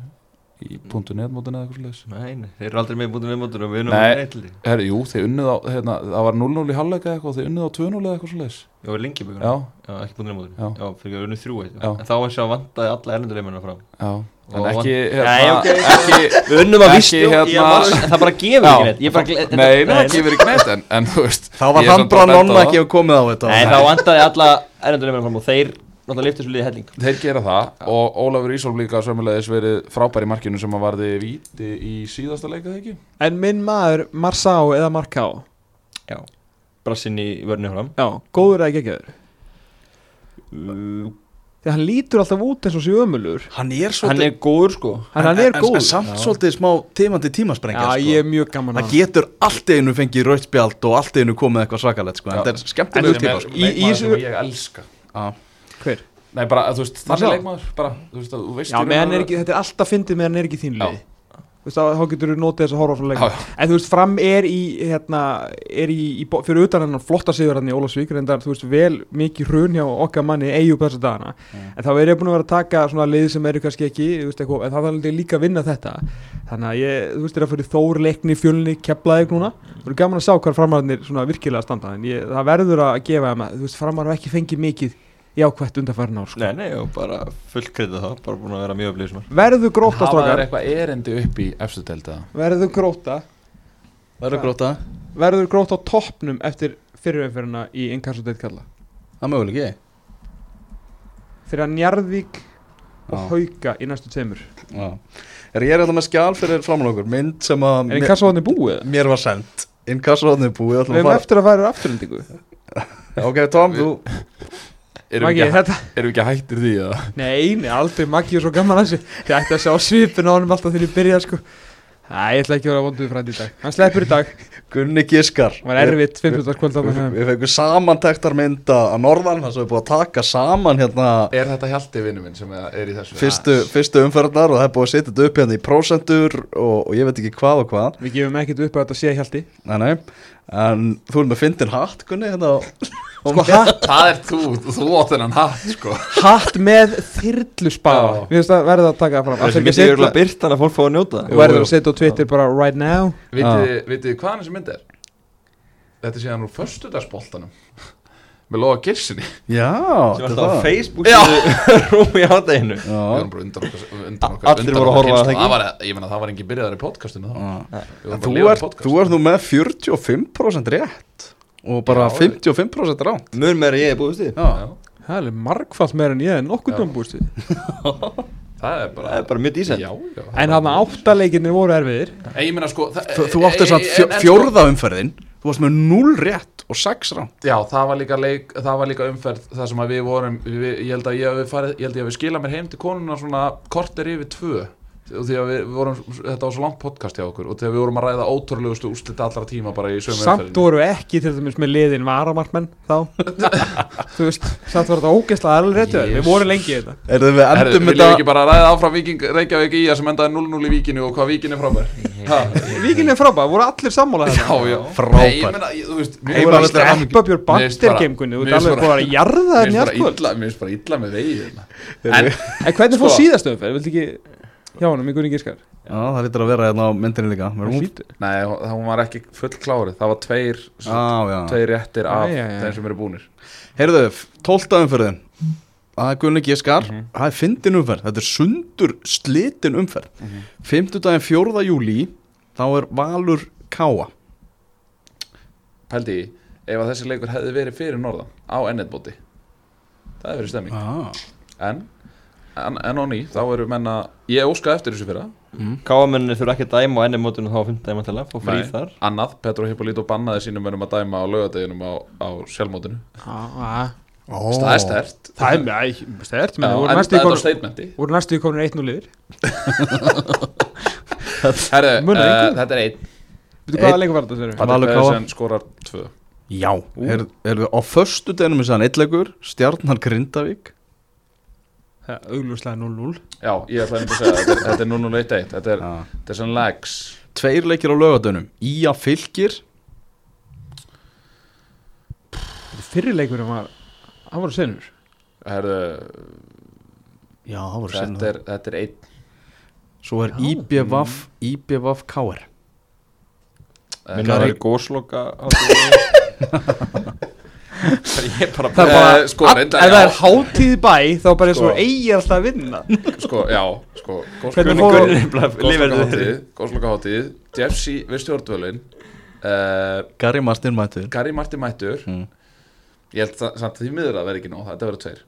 í punktu netmótinu eða eitthvað slags Nei, nei, þeir eru aldrei með búin með mótur og við erum Nei. með eitthvað Herri, jú, þeir unnuð á, hérna, það var 0-0 í halvleika eitthvað og þeir unnuð á 2-0 eða eitthvað slags Já, við lengi byggur Já, Já, ekki með mótur Já. Já, fyrir að við erum þrjú eitt. Já. En þá er sér að vantaði alla erlenduleimina fram. Já. En ekki, hérna, Nei, ok. ekki Við unnum að vístu hérna- það bara gefur ekki neitt. Ég bara Nei, það gefur ekki neitt en, en þú veist Þá var hann bara nonna á ekki að komið á þetta. Nei, þá vantaði alla erlenduleimina fram og þeir náttúrulega liftu svo liðið helling Þeir gera það og Ólafur Ísólf líka sömulegis verið frábær í markinu sem að varði víti í síðasta leika þegar ekki En minn maður Marsá eða Marká Já Brassin í vörni fram Já, góður eða geggjaður Uh, Þegar hann lítur alltaf út eins og sér ömulur Hann er Hann svolítið er góður sko En hann er en, góður En samt svolítið smá tímandi tímasprengja Já, sko. ég er mjög gaman Það að getur allt einu fengið rautspjald og allt einu komið eitthvað svakalegt sko. En Já. þetta er skemmtilegu Sem tíma er sko. Í- í þessu- sem ég elska Já. Hver? Nei, bara, þú veist, Marcel? þannig leikmaður bara, þú veist, þú veist Já, meðan er ekki, þetta er alltaf fyndið meðan er ekki þín lið. Þú veist, þá getur þú notið þess að horfa á svona leik Já, já. En þú veist, fram er í, hérna, er í, í fyrir utan hennan flotta sigur hann í Ólafsvík reyndar, þú veist, vel mikið hrun hjá okkar manni eigu på þessa dagana. En þá er ég búin að vera að taka svona lið sem eru kannski ekki, þú veist, eitthvað, en það er líka að vinna þetta. Þannig að ég, þú veist, er að fyrir Þór, Leikni, Fjölni, Keflaðið núna. Það eru gaman að sjá hvar framararnir svona virkilega standa En ég, það verður að gefa þeim að, þú veist, framarar hafa ekki fengið mikið jákvætt undanfærin ár sko. Nei, nei, og bara full kredið það Bara búin að vera mjög öflýðismar Verður gróta, Hafa þær strákar eitthvað erindi upp í efstu delta? Verður gróta Verður gróta Verður gróta á toppnum eftir fyrirumferðina í Inkasso Deitt kalla Það er möguleg ekki Fyrir að Njarðvík og Já. Hauka í næstu tveimur. Já. Er ég er alltaf með skjál fyrir framann Mynd sem að Er Inkasso hann búið? mér var sendt Inkassoðni búið ætlum Við að erum fara- eftir að færa afturlendingu Ok, Tom, þú Erum við ekki, erum ekki hættir því að Nei, nei, aldrei. Maggi er svo að þessu Þið ætti að sjá svipin á honum alltaf þegar ég byrjaði sko. Æ, ég ætla ekki að vera vonduð frændi í dag. Hann sleppur í dag. Gunni Giskar. Það var erfitt 15. kvöld á Við, mig við fengum samantektar mynda að norðan þar sem við búið að taka saman hérna Er þetta hjalti vinnu minn sem er í þessu? fyrstu, fyrstu umferðnar og það er búið að setja þetta upp hérna í prósentur og, og ég veit ekki hvað og hvað. Við gefum ekkert upp að þetta sé hjalti. Nei, nei. En þú erum með fyndin hatt Gunni hérna Sko hatt, Það er þú, þú átt þennan hatt sko. Hatt með þyrlu spaða Já. Við veist að verða að taka það fram. Það sem ekki að getur setja- örgulega byrt Þannig að fólk fá að njóta Þú verður að setja á Twitter bara right now. Vitið vitið þið hvaðan þessi mynd er? Þetta er síðan úr föstudagsboltanum Með loga girsinni já, Sem þetta alltaf á er Facebook Rúmi í undan okkur Allir voru að horfa á kynslóð. það var, Ég meina það var engin byrjaðar í podcastinu þú ert nú með 45% rétt og bara Já, 55% ránt Mör meira ég er já, Já, Það er margfalt meira en ég er nokkuð Já. döm búist við Það er bara Það er bara mjög dísent Já, já En hann áttaleikinni voru erfiðir. En Ég meina sko þú, átti en- samt fjó, en- en sko- fjórða umferðin þú varst með 0 rétt og 6 ránt Já, það var líka, leik, það var líka umferð það sem við vorum, við, ég held að ég hafi skilað mér heim til konuna svona korter yfir tvö og því að við, vorum, þetta var svo langt podcast hjá okkur og þegar við vorum að ræða ótrúlegustu úrslita allra tíma bara í sömu Samt voru ekki til dæmis með liðin varamartmenn þá Þú veist, samt var þetta ógeðslega alveg réttu Við Yes. vorum lengi í þetta er það við Herðu, endum viljum við þetta ekki bara ræða áfram Viking Reykjavík í að sem endaði 0-0 í Víkinu og hvað Víkin er frábær Ha? Víkinni er frábæð, voru allir sammála Já, þetta já Frábær. Nei, ég meina, ég- þú veist Þú mér voru að steppa björn finnst bara- bandirgeimkunni Þú mér ert finnst alveg bara- að jarða Mér það finnst bara njartkvöld illa- mér finnst bara illa með vegið hérna. en, En hvernig fór Sko. síðastu umferð? Viltu ekki hjá honum í Gunni Gískar? já, það lítur að vera hérna á myndinni líka er hún- Nei, hún var ekki full klárið Það var tveir, Já, já. tveir réttir af Æ, æ, æ. þeim sem eru búnir Heyrðu, tólta umferðin Það er Gunni Giskar Mhm. Það er fyndin umferð, þetta er sundur slitin umferð mm. 50. 4. júli Þá er Valur Káa Pældi í, ef að þessi leikur hefði verið fyrir norðan á ennetbóti Það hefði verið stemming ah. En, en, en á ný, þá eru menna Ég óska eftir þessu fyrra. Káamenni þurfa ekki að dæma á enni mótunum þá á 5. dæma til að fá frí Nei. þar. Annað, Petro Hippolito bannaði sínum verðum að dæma á laugadeginum á, á sjálfmótinu. Ó. Það er stert Það er mjög stert menn, voru en næstu í það er Voru næstu í komin 1-0 liðir. Herðu, Munar uh, engu. þetta er einn. Veitu hvaða leikur var þetta Valur Káa. Pedersen skorar tvö. Já, er, erum við á föstu deginum þess að eitleikur Stjarnar Grindavík Auglúslega 0-0 Já, ég ætla einnig að segja, þetta er- þetta er 0-1-1 Þetta er, þetta er svona legs Tveir leikir á lögadönum Ía fylgir Fyrir leikur var Hann var senur. Herðu, Já, það voru þetta er, þetta er einn. Svo er Já. IBVF IBVF KR Minna það er Ég er bara Það er bara, Eh, sko, all- reyndar, ef það er hátíð bæ þá bara eins og Sko. eigi alltaf að vinna. Sko, já, sko Góðslokaháttíð Góðslokaháttíð Jeffsy við stjórnvölin uh, Gary Martin mættur. Gary Martin mættur. Mm. Ég held samt að því miður að vera ekki nóg Þetta verður tveir.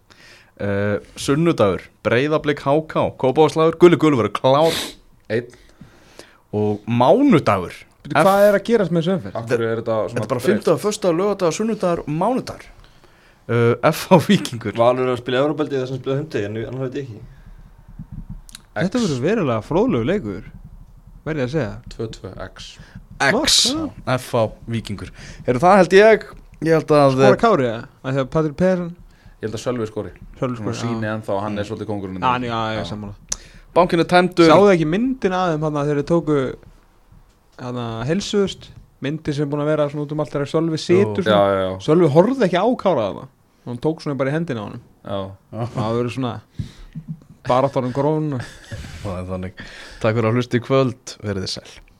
Uh, Sunnudagur Breiðablik HK Kópáðslagur Gulli Gulli verður klár. Einn. Og mánudagur Hvað er að gerast með þessu umferð? Akkur er þetta Þetta er bara dreift? 15, fyrsta, lögadagur, sunnudagur og mánudagur. Uh, FH Víkingur. Valur er að spila Európaldi þess að spila hundi en hann veit ekki. Þetta X. verður verulega fróðlegu leikur verði ég að segja. 22X X. Já. FH Víkingur. Heru, Það held ég. Ég held að Skora Kári eða? Af Því að Patrik Persson Ég held að Sölvi skori. Sölvi Svona skora síni ennþá að hann er svolítið kongurinn Já, já, já, sammála. Bankinu tæmdur. Sáðu ekki myndin að þeim hann þegar þeir tóku að helsuðust myndin sem er búin að vera svona út um allt þegar Sölvi situr Sölvi horfði ekki á Kára það hann tók svona bara í hendina á hann já. það verður svona baráttanum grónu Það er þannig. Takk fyrir að hlusta í kvöld. Verið þið sæl